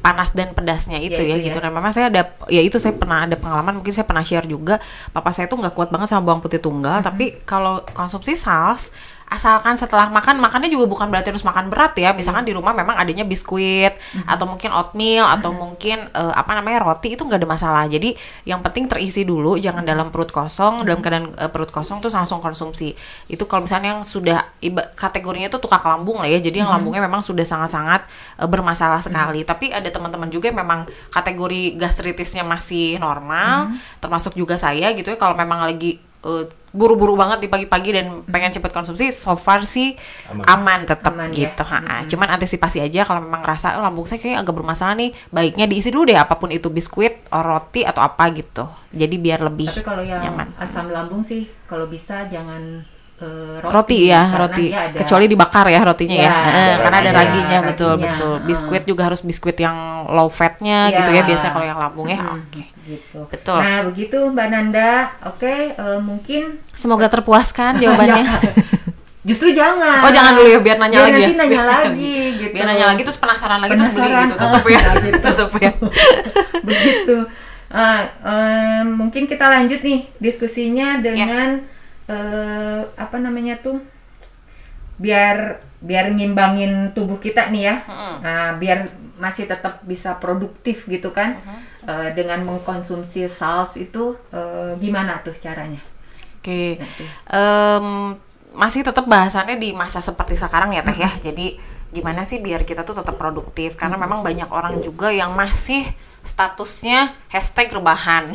panas dan pedasnya itu Ya, ya, itu gitu. ya. Dan memang saya ada ya itu saya pernah ada pengalaman mungkin saya pernah share juga. Papa saya tuh nggak kuat banget sama bawang putih tunggal, tapi kalau konsumsi saus asalkan setelah makan makannya juga bukan berarti harus makan berat ya. Misalkan di rumah memang adanya biskuit atau mungkin oatmeal atau mungkin eh, apa namanya roti itu nggak ada masalah. Jadi yang penting terisi dulu jangan dalam perut kosong. Dalam keadaan eh, perut kosong tuh langsung konsumsi. Itu kalau misalnya yang sudah iba, kategorinya itu tukak lambung lah ya. Jadi yang lambungnya memang sudah sangat-sangat eh, bermasalah sekali. Tapi ada teman-teman juga yang memang kategori gastritisnya masih normal termasuk juga saya gitu ya. Kalau memang lagi eh, buru-buru banget di pagi-pagi dan pengen cepet konsumsi so far sih Aman. aman, tetap Aman ya. gitu ha-ha. cuman antisipasi aja kalau memang rasa "Oh, lambung saya kayaknya agak bermasalah nih baiknya diisi dulu deh apa pun itu biskuit or roti atau apa gitu jadi biar lebih Tapi kalau yang nyaman asam lambung sih, kalau bisa jangan eh, roti, roti, ya roti ada- kecuali dibakar ya rotinya ya, Ya, Eh, karena ada raginya. raginya betul Raginya, betul biskuit juga harus biskuit yang low fatnya Ya. gitu ya biasanya kalau yang lambung ya Hmm, oke gitu. Betul. Nah begitu Mbak Nanda, oke eh, mungkin semoga terpuaskan *laughs* jawabannya justru jangan. Oh, jangan dulu ya, biar nanya lagi ya. nanti nanya lagi gitu. biar nanya lagi terus penasaran lagi terus beli Penasaran, gitu tetap ya ah, *laughs* gitu. tetap ya *laughs* begitu. Ah, em, mungkin kita lanjut nih diskusinya Ya. dengan eh, apa namanya tuh biar biar ngimbangin tubuh kita nih ya. Mm-mm. Nah, biar masih tetap bisa produktif gitu kan. Mm-hmm. Eh, dengan mengkonsumsi saus itu eh, gimana tuh caranya? Oke, Em, masih tetap bahasannya di masa seperti sekarang ya teh ya. Jadi gimana sih biar kita tuh tetap produktif? Karena memang banyak orang juga yang masih statusnya hashtag rebahan.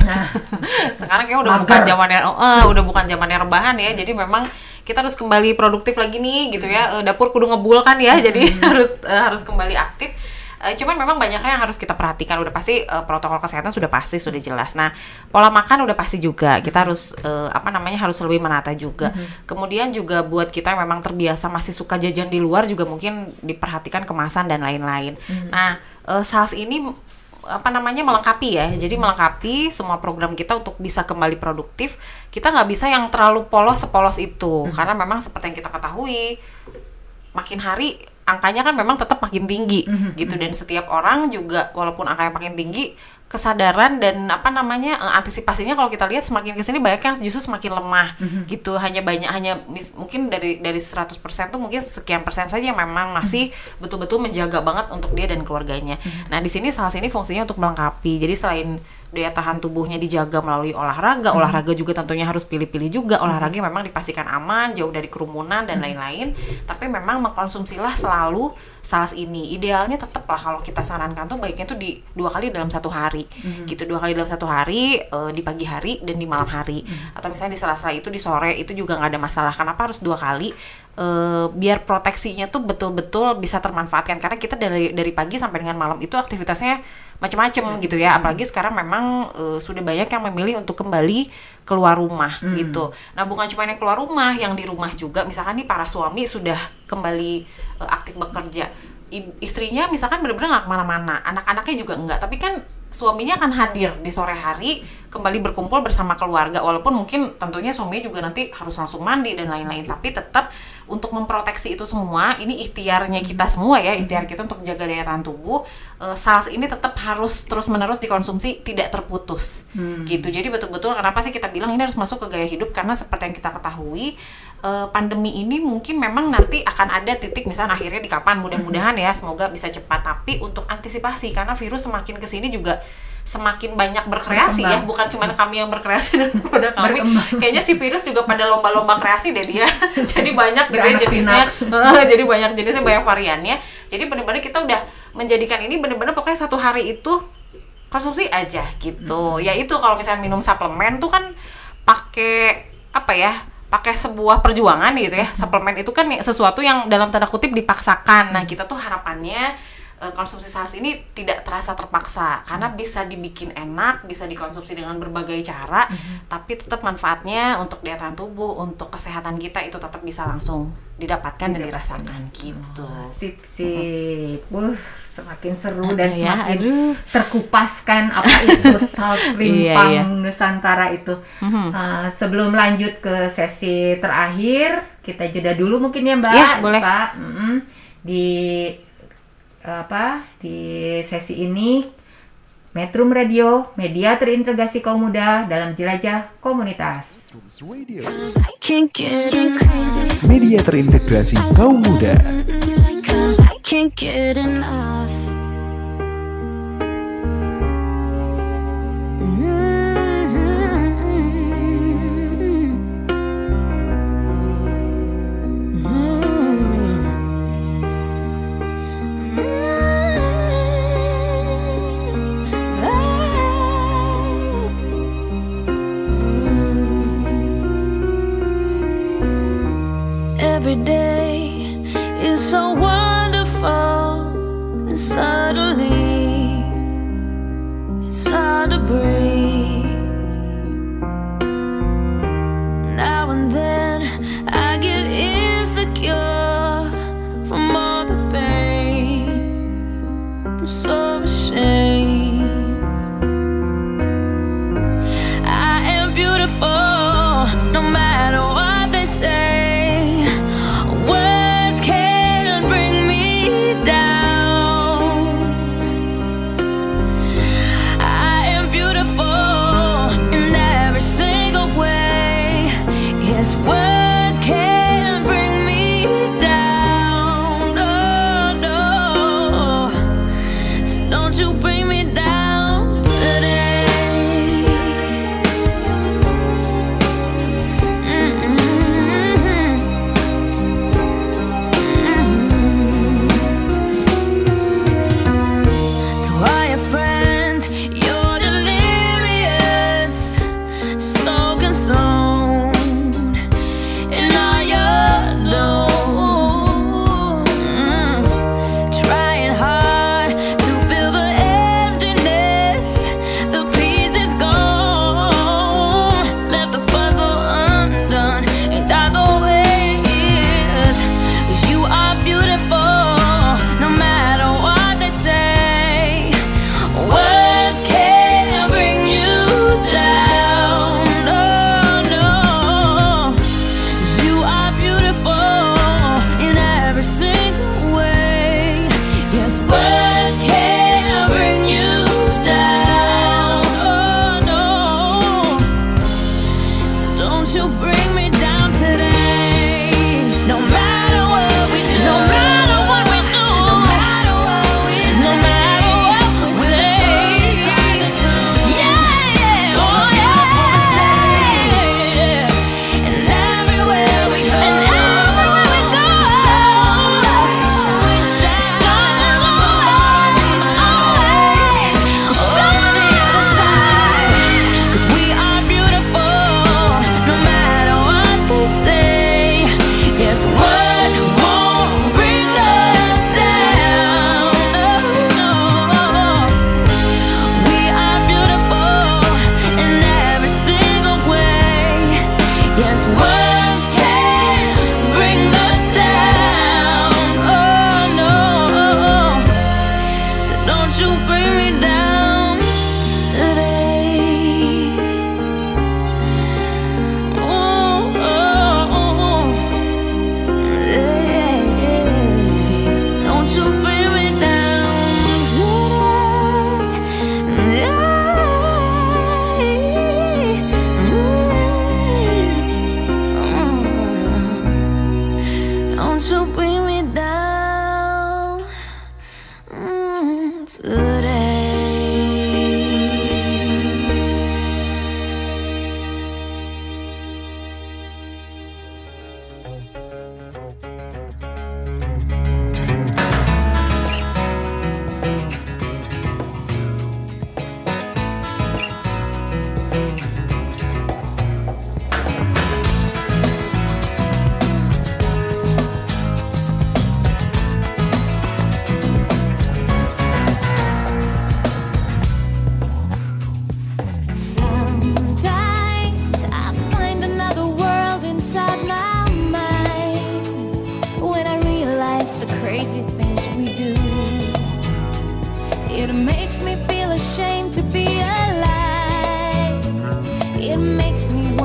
*laughs* sekarang kayak udah Mager. bukan zamannya, eh, udah bukan zamannya rebahan ya. Jadi memang kita harus kembali produktif lagi nih gitu ya. Eh, dapur kudu ngebul kan ya. Jadi *laughs* harus eh, harus kembali aktif. Eh, cuman memang banyaknya yang harus kita perhatikan. Udah pasti eh, protokol kesehatan sudah pasti sudah jelas. Nah pola makan udah pasti juga. Kita harus eh, apa namanya harus lebih menata juga. Kemudian juga buat kita yang memang terbiasa masih suka jajan di luar juga mungkin diperhatikan kemasan dan lain-lain. Nah eh, saus ini apa namanya melengkapi ya. Jadi melengkapi semua program kita untuk bisa kembali produktif. Kita nggak bisa yang terlalu polos sepolos itu karena memang seperti yang kita ketahui makin hari angkanya kan memang tetap makin tinggi gitu. Dan setiap orang juga walaupun angkanya makin tinggi kesadaran dan apa namanya eh, antisipasinya kalau kita lihat semakin ke sini banyak yang justru semakin lemah gitu. Hanya banyak hanya mis- mungkin dari dari 100% tuh mungkin sekian persen saja yang memang masih betul-betul menjaga banget untuk dia dan keluarganya. Nah di sini salah sini fungsinya untuk melengkapi. Jadi selain daya tahan tubuhnya dijaga melalui olahraga. Olahraga juga tentunya harus pilih-pilih juga. Olahraga yang memang dipastikan aman jauh dari kerumunan dan lain-lain. Tapi memang mengkonsumsilah selalu saus ini. Idealnya tetap lah kalau kita sarankan tuh baiknya tuh di dua kali dalam satu hari. Gitu dua kali dalam satu hari eh, di pagi hari dan di malam hari. Atau misalnya di sela-sela itu di sore itu juga nggak ada masalah. Kenapa harus dua kali Eh, biar proteksinya tuh betul-betul bisa termanfaatkan. Karena kita dari dari pagi sampai dengan malam itu aktivitasnya macam-macam gitu ya. Apalagi sekarang memang eh, sudah banyak yang memilih untuk kembali keluar rumah gitu. Nah bukan cuma yang keluar rumah yang di rumah juga. Misalkan nih para suami sudah kembali eh, aktif bekerja. I- istrinya misalkan benar-benar nggak ke mana-mana. Anak-anaknya juga enggak tapi kan suaminya akan hadir di sore hari kembali berkumpul bersama keluarga walaupun mungkin tentunya suaminya juga nanti harus langsung mandi dan lain-lain tapi tetap untuk memproteksi itu semua ini ikhtiarnya kita semua ya ikhtiar kita untuk menjaga daya tahan tubuh eh, SARS ini tetap harus terus menerus dikonsumsi tidak terputus. Gitu. Jadi betul-betul kenapa sih kita bilang ini harus masuk ke gaya hidup? Karena seperti yang kita ketahui eh, pandemi ini mungkin memang nanti akan ada titik misalnya akhirnya di kapan mudah-mudahan ya semoga bisa cepat. Tapi untuk antisipasi karena virus semakin ke sini juga semakin banyak berkreasi ya Berkembang. bukan cuma kami yang berkreasi dengan *laughs* produk kami. Berkembang. kayaknya si virus juga pada lomba-lomba kreasi deh dia. *laughs* Jadi banyak gitu ya jenisnya. Jadi banyak jenisnya banyak variannya. Jadi benar-benar kita udah menjadikan ini benar-benar pokoknya satu hari itu konsumsi aja gitu. Ya itu kalau misalnya minum suplemen tuh kan pakai apa ya pakai sebuah perjuangan gitu ya. Suplemen itu kan sesuatu yang dalam tanda kutip dipaksakan. Nah kita tuh harapannya eh, konsumsi SARS ini tidak terasa terpaksa karena bisa dibikin enak bisa dikonsumsi dengan berbagai cara tapi tetap manfaatnya untuk daya tahan tubuh untuk kesehatan kita itu tetap bisa langsung didapatkan dan dirasakan gitu Sip, sip. Wuh, semakin seru dan ya, semakin aduh. terkupaskan apa itu *laughs* salt Iya, rimpang iya. Nusantara itu. Mhm. Uh, sebelum lanjut ke sesi terakhir, kita jeda dulu mungkin ya Mbak. Iya, boleh. Pak. Mm-mm. Di apa? Di sesi ini Metrum Radio, media terintegrasi kaum muda dalam jelajah komunitas. Media terintegrasi kaum muda. Every day me feel ashamed to be alive. It makes me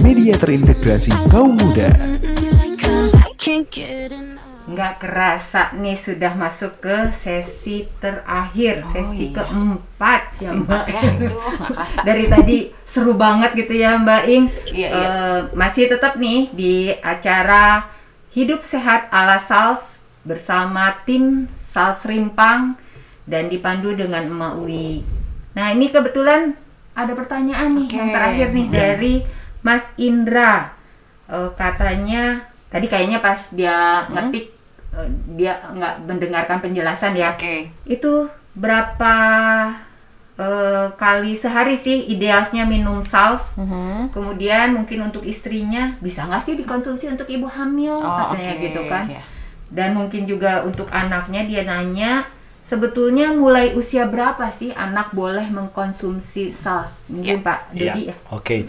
media terintegrasi kaum muda. Nggak kerasa nih sudah masuk ke sesi terakhir, sesi iya. keempat ya Mbak. ya, aduh. *laughs* Dari tadi seru banget gitu ya Mbak Ing. Iya, iya. Eh, masih tetap nih di acara Hidup Sehat ala Sals bersama tim Sals Rimpang dan dipandu dengan Emak Uwi. Nah ini kebetulan ada pertanyaan nih yang terakhir nih dari Mas Indra. Eh, katanya tadi kayaknya pas dia ngetik eh, dia nggak mendengarkan penjelasan ya. Oke. Itu berapa eh, kali sehari sih idealnya minum sals? Kemudian mungkin untuk istrinya bisa nggak sih dikonsumsi untuk ibu hamil Oh, katanya oke, gitu kan? ya. Dan mungkin juga untuk anaknya dia nanya sebetulnya mulai usia berapa sih anak boleh mengkonsumsi sals? Mungkin Pak Iya, Dodi ya. Oke.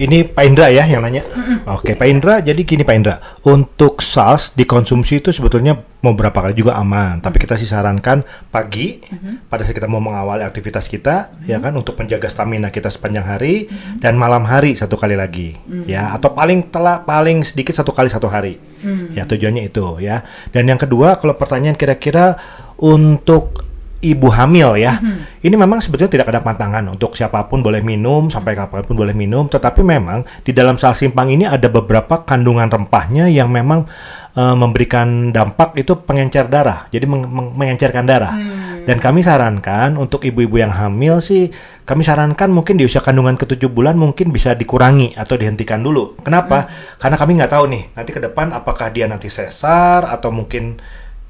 Ini Pak Indra ya yang nanya. Oke, Pak Indra. Jadi gini Pak Indra, untuk SARS dikonsumsi itu sebetulnya mau berapa kali juga aman. Tapi kita sih sarankan pagi pada saat kita mau mengawali aktivitas kita, ya kan, untuk menjaga stamina kita sepanjang hari dan malam hari satu kali lagi, ya. Atau paling telah paling sedikit satu kali satu hari. Ya tujuannya itu ya. Dan yang kedua, kalau pertanyaan kira-kira untuk ibu hamil ya. Ini memang sebetulnya tidak ada pantangan untuk siapa pun boleh minum sampai kapan pun boleh minum. Tetapi memang di dalam sal simpang ini ada beberapa kandungan rempahnya yang memang eh, memberikan dampak itu pengencer darah. Jadi meng- meng- mengencerkan darah. Dan kami sarankan untuk ibu-ibu yang hamil sih kami sarankan mungkin di usia kandungan ke-7 bulan mungkin bisa dikurangi atau dihentikan dulu. Kenapa? Karena kami nggak tahu nih nanti ke depan apakah dia nanti sesar atau mungkin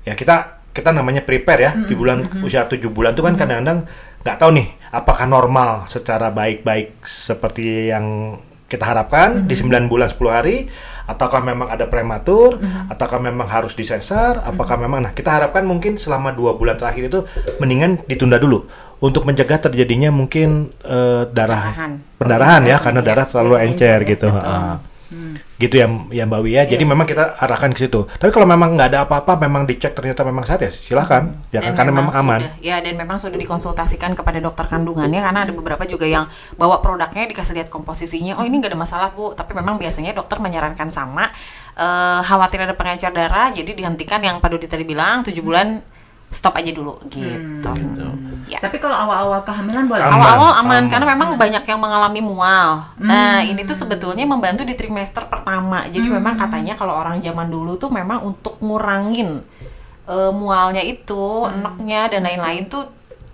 ya kita kita namanya prepare ya di bulan usia 7 bulan itu kan kadang-kadang nggak tahu nih apakah normal secara baik-baik seperti yang kita harapkan di 9 bulan 10 hari ataukah memang ada prematur ataukah memang harus disesar apakah memang nah kita harapkan mungkin selama dua bulan terakhir itu mendingan ditunda dulu untuk mencegah terjadinya mungkin eh, darah Pendarahan. pendarahan ya karena darah selalu encer gitu. Ah. Gitu ya ya Mbak Wi ya jadi memang kita arahkan ke situ. Tapi kalau memang nggak ada apa-apa memang dicek ternyata memang sehat ya silahkan ya kan Dan karena memang aman. sudah, ya dan memang sudah dikonsultasikan kepada dokter kandungannya karena ada beberapa juga yang bawa produknya dikasih lihat komposisinya oh ini nggak ada masalah bu. Tapi memang biasanya dokter menyarankan sama eh, khawatir ada pengencer darah jadi dihentikan yang Pak Dodi tadi bilang tujuh bulan stop aja dulu gitu ya Tapi kalau awal-awal kehamilan boleh. Aman. awal-awal aman, aman. karena memang banyak yang mengalami mual. Nah, ini tuh sebetulnya membantu di trimester pertama. Jadi memang katanya kalau orang zaman dulu tuh memang untuk ngurangin eh, mualnya itu, enaknya dan lain-lain tuh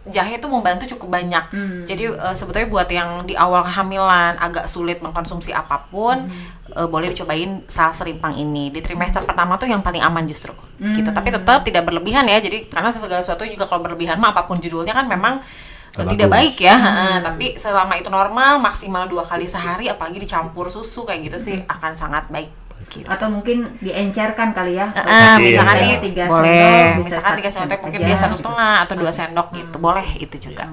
jahe tuh membantu cukup banyak. Jadi eh, sebetulnya buat yang di awal kehamilan agak sulit mengkonsumsi apa pun, eh, boleh dicobain sal serimpang ini. Di trimester pertama tuh yang paling aman justru. Gitu. Tapi tetap tidak berlebihan ya. Jadi karena segala sesuatu juga kalau berlebihan mah apa pun judulnya kan memang eh, Nggak tidak bagus. baik ya. Heeh, tapi selama itu normal maksimal dua kali sehari apalagi dicampur susu kayak gitu sih akan sangat baik. Gitu. Atau mungkin diencerkan kali ya. Iya, misalkan iya. nih Tiga boleh, sendok, bisa misalkan tiga sendok mungkin aja. dia satu setengah atau dua sendok gitu, boleh itu juga.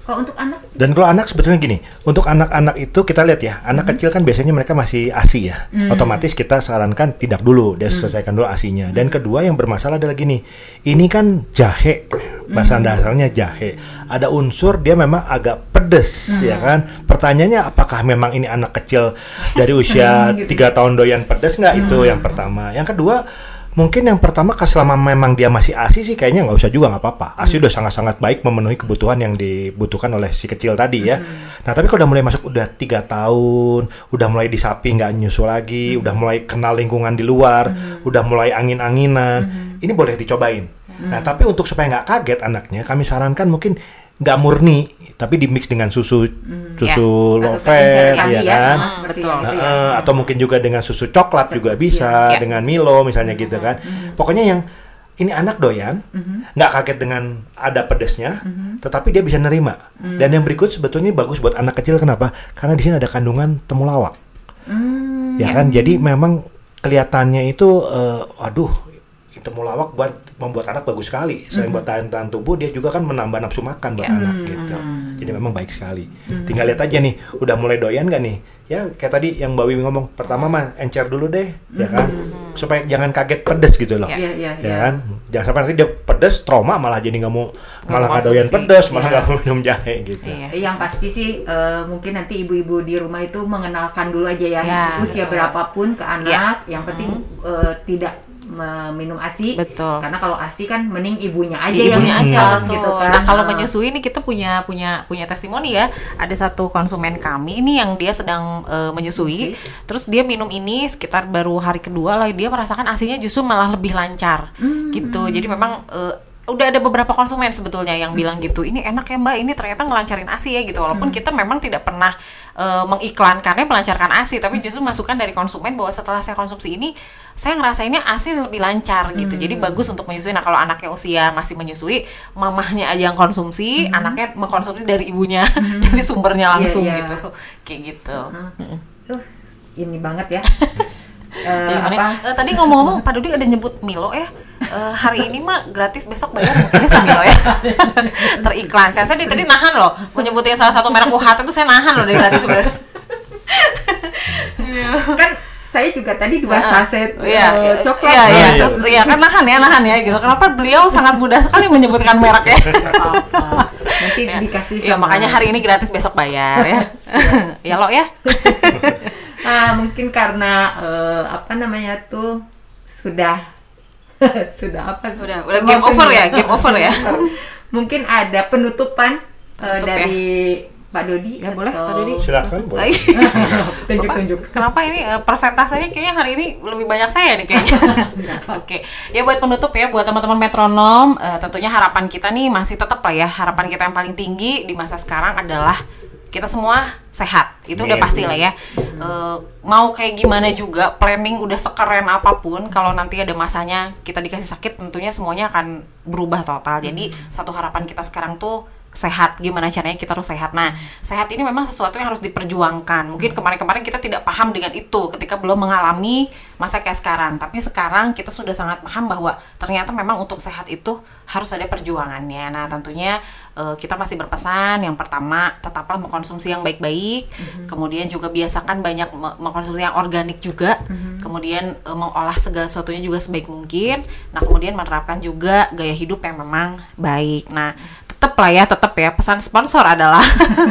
Kalau untuk anak Dan kalau anak sebetulnya gini, untuk anak-anak itu kita lihat ya, anak kecil kan biasanya mereka masih ASI ya. Otomatis kita sarankan tidak dulu, dia selesaikan dulu ASINya. Dan kedua yang bermasalah adalah gini, ini kan jahe, bahasa dasarnya jahe. Ada unsur dia memang agak pedes, ya kan. Pertanyaannya apakah memang ini anak kecil dari *laughs* usia tiga tahun doyan pedes nggak? Itu yang pertama. Yang kedua Mungkin yang pertama kalau selama memang dia masih ASI sih kayaknya nggak usah juga nggak apa-apa. ASI udah sangat-sangat baik memenuhi kebutuhan yang dibutuhkan oleh si kecil tadi ya. Nah tapi kalau udah mulai masuk udah tiga tahun, udah mulai disapi nggak nyusu lagi, udah mulai kenal lingkungan di luar, udah mulai angin-anginan, ini boleh dicobain. Nah tapi untuk supaya nggak kaget anaknya, kami sarankan mungkin nggak murni, tapi dimix dengan susu susu low Atau fat, keencer ya kan. Ah, seperti Betul. Nah, ya. eh, atau mungkin juga dengan susu coklat juga bisa, Iya. dengan Milo misalnya gitu kan. Pokoknya yang ini anak doyan, nggak kaget dengan ada pedesnya, tetapi dia bisa nerima. Dan yang berikut sebetulnya bagus buat anak kecil kenapa? Karena di sini ada kandungan temulawak. Hmm, ya kan, jadi memang kelihatannya itu, eh, aduh, temulawak buat membuat anak bagus sekali. Selain buat tahan-tahan tubuh, dia juga kan menambah nafsu makan buat anak gitu. Jadi memang baik sekali. Tinggal lihat aja nih, udah mulai doyan gak nih? Ya kayak tadi yang Mbak Wiwi ngomong, pertama mah encer dulu deh, ya kan? Supaya jangan kaget pedes gitu loh. Iya, iya, Ya iya. kan? Jangan sampai nanti dia pedes, trauma malah jadi nggak mau malah nggak doyan pedes, malah Iya. nggak mau minum jahe gitu. Iya. Yang pasti sih eh, mungkin nanti ibu-ibu di rumah itu mengenalkan dulu aja ya, Ya, usia berapapun ke anak. Yang penting eh, tidak meminum ASI. Betul. Karena kalau ASI kan mending ibunya aja Ya, yang ibunya aja ngurus betul. gitu kan. Nah kalau menyusui ini kita punya punya punya testimoni ya. Ada satu konsumen kami ini yang dia sedang eh, menyusui, terus dia minum ini sekitar baru hari kedua lah dia merasakan asinya justru malah lebih lancar gitu. Jadi memang eh, udah ada beberapa konsumen sebetulnya yang bilang gitu ini enak ya mbak ini ternyata ngelancarin asi ya gitu walaupun kita memang tidak pernah eh, mengiklankannya melancarkan asi tapi justru masukan dari konsumen bahwa setelah saya konsumsi ini saya ngerasainnya asi lebih lancar gitu. Jadi bagus untuk menyusui. Nah kalau anaknya usia masih menyusui mamahnya aja yang konsumsi anaknya mengkonsumsi dari ibunya *laughs* dari sumbernya langsung Iya, iya. gitu. Kayak gitu. Duh, ini banget ya. *laughs* Eh, Gimana? apa? Eh, tadi ngomong-ngomong Pak Dudi ada nyebut Milo ya Eh, hari ini mah gratis besok bayar mungkinnya si Milo ya. *laughs* Teriklankan. Saya tadi nahan loh menyebutnya salah satu merek UHT itu saya nahan loh dari tadi sebenarnya. *laughs* Kan saya juga tadi dua saset iya, eh, iya, coklat. iya, iya, Ah, terus iya kan nahan ya nahan ya gitu. Kenapa beliau sangat mudah sekali menyebutkan merek ya? Apa. Nanti dikasih ya sama- makanya hari ini gratis besok bayar ya. *laughs* Ya lo ya. Ah, mungkin karena eh, apa namanya tuh sudah *laughs* sudah apa? Udah- udah game over ya, game over ya. *laughs* mungkin ada penutupan eh, Penutup ya. dari Pak Dodi. Ya, boleh, Pak Dodi. Silakan boleh. Baik. *laughs* Tunjuk-tunjuk. Kenapa ini eh, persentasenya kayaknya hari ini lebih banyak saya nih kayaknya. Oke, ya buat penutup ya buat teman-teman metronom, eh, tentunya harapan kita nih masih tetap lah ya harapan kita yang paling tinggi di masa sekarang adalah kita semua sehat. Itu udah pasti lah ya. Eh, mau kayak gimana juga, planning udah sekeren apa pun, kalau nanti ada masanya kita dikasih sakit, tentunya semuanya akan berubah total. Jadi satu harapan kita sekarang tuh sehat gimana caranya kita harus sehat. Nah sehat ini memang sesuatu yang harus diperjuangkan. Mungkin kemarin-kemarin kita tidak paham dengan itu ketika belum mengalami masa kayak sekarang. Tapi sekarang kita sudah sangat paham bahwa ternyata memang untuk sehat itu harus ada perjuangannya. Nah tentunya eh, kita masih berpesan. Yang pertama tetaplah mengkonsumsi yang baik-baik. Kemudian juga biasakan banyak me- mengkonsumsi yang organik juga. Kemudian eh, mengolah segala sesuatunya juga sebaik mungkin. Nah kemudian menerapkan juga gaya hidup yang memang baik. Nah tetap lah ya tetap ya. Pesan sponsor adalah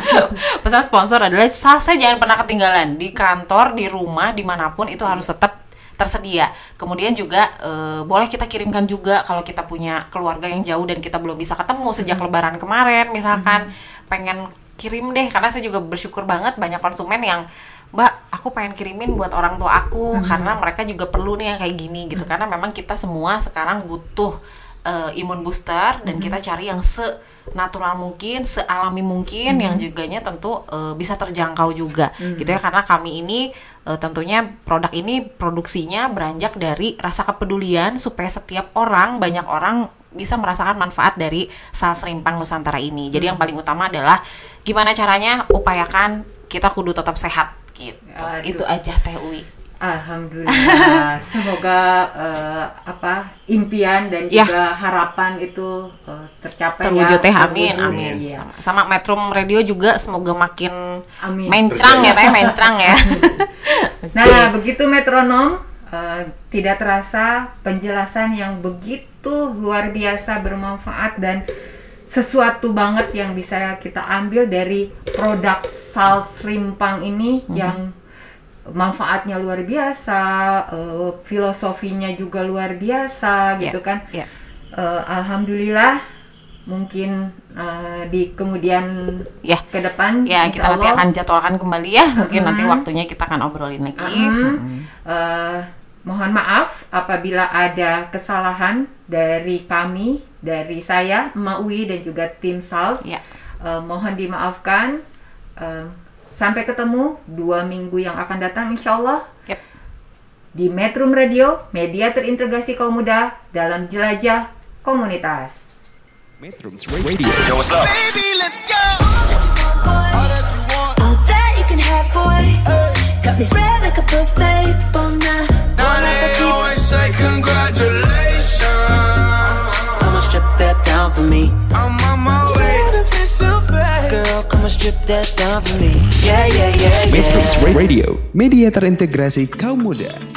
*laughs* pesan sponsor adalah salsa jangan pernah ketinggalan. Di kantor di rumah di mana pun itu harus tetap tersedia. Kemudian juga eh, boleh kita kirimkan juga kalau kita punya keluarga yang jauh dan kita belum bisa ketemu sejak lebaran kemarin misalkan. Pengen kirim deh karena saya juga bersyukur banget banyak konsumen yang Mbak, aku pengen kirimin buat orang tua aku karena mereka juga perlu nih yang kayak gini gitu. Karena memang kita semua sekarang butuh eh, imun booster dan kita cari yang se natural mungkin, sealami mungkin yang juganya tentu eh, bisa terjangkau juga gitu ya karena kami ini eh, tentunya produk ini produksinya beranjak dari rasa kepedulian supaya setiap orang banyak orang bisa merasakan manfaat dari sal serimpang Nusantara ini. Jadi yang paling utama adalah gimana caranya upayakan kita kudu tetap sehat gitu. Aduh. Itu aja Teh Uwi. Alhamdulillah. *laughs* Semoga eh, apa impian dan Ya. juga harapan itu eh, tercapai terwujud ya. teh amin Terwujud, amin iya. sama, sama Metro Radio juga semoga makin Amin. mencrang ya teh mencrang ya *laughs* Nah, begitu metronom eh, tidak terasa penjelasan yang begitu luar biasa bermanfaat dan sesuatu banget yang bisa kita ambil dari produk Sals Rimpang ini Mhm. yang manfaatnya luar biasa, eh, filosofinya juga luar biasa gitu Ya, kan. ya. Eh, Alhamdulillah mungkin eh, di kemudian ya ke depan ya insya kita nanti akan jadwalkan kembali ya mungkin nanti Mhm. waktunya kita akan obrolin lagi Mm. Eh, mohon maaf apabila ada kesalahan dari kami, dari saya, Emak Uwi dan juga tim Sals. Ya. Eh, mohon dimaafkan. Eh, sampai ketemu dua minggu yang akan datang, insya Allah. Yep. Di Metro Radio, media terintegrasi kaum muda dalam jelajah komunitas. Metrums Radio. Yo, what's up? Baby, let's go. All that you want. All that you can have, boy. Got me spread like a buffet, bon now. Now they always say congratulations. Come on, strip that down for me. I'm on my way. Girl, come on, strip that down for me. Yeah, yeah, yeah, yeah. Metrums Radio. Media terintegrasi kaum muda.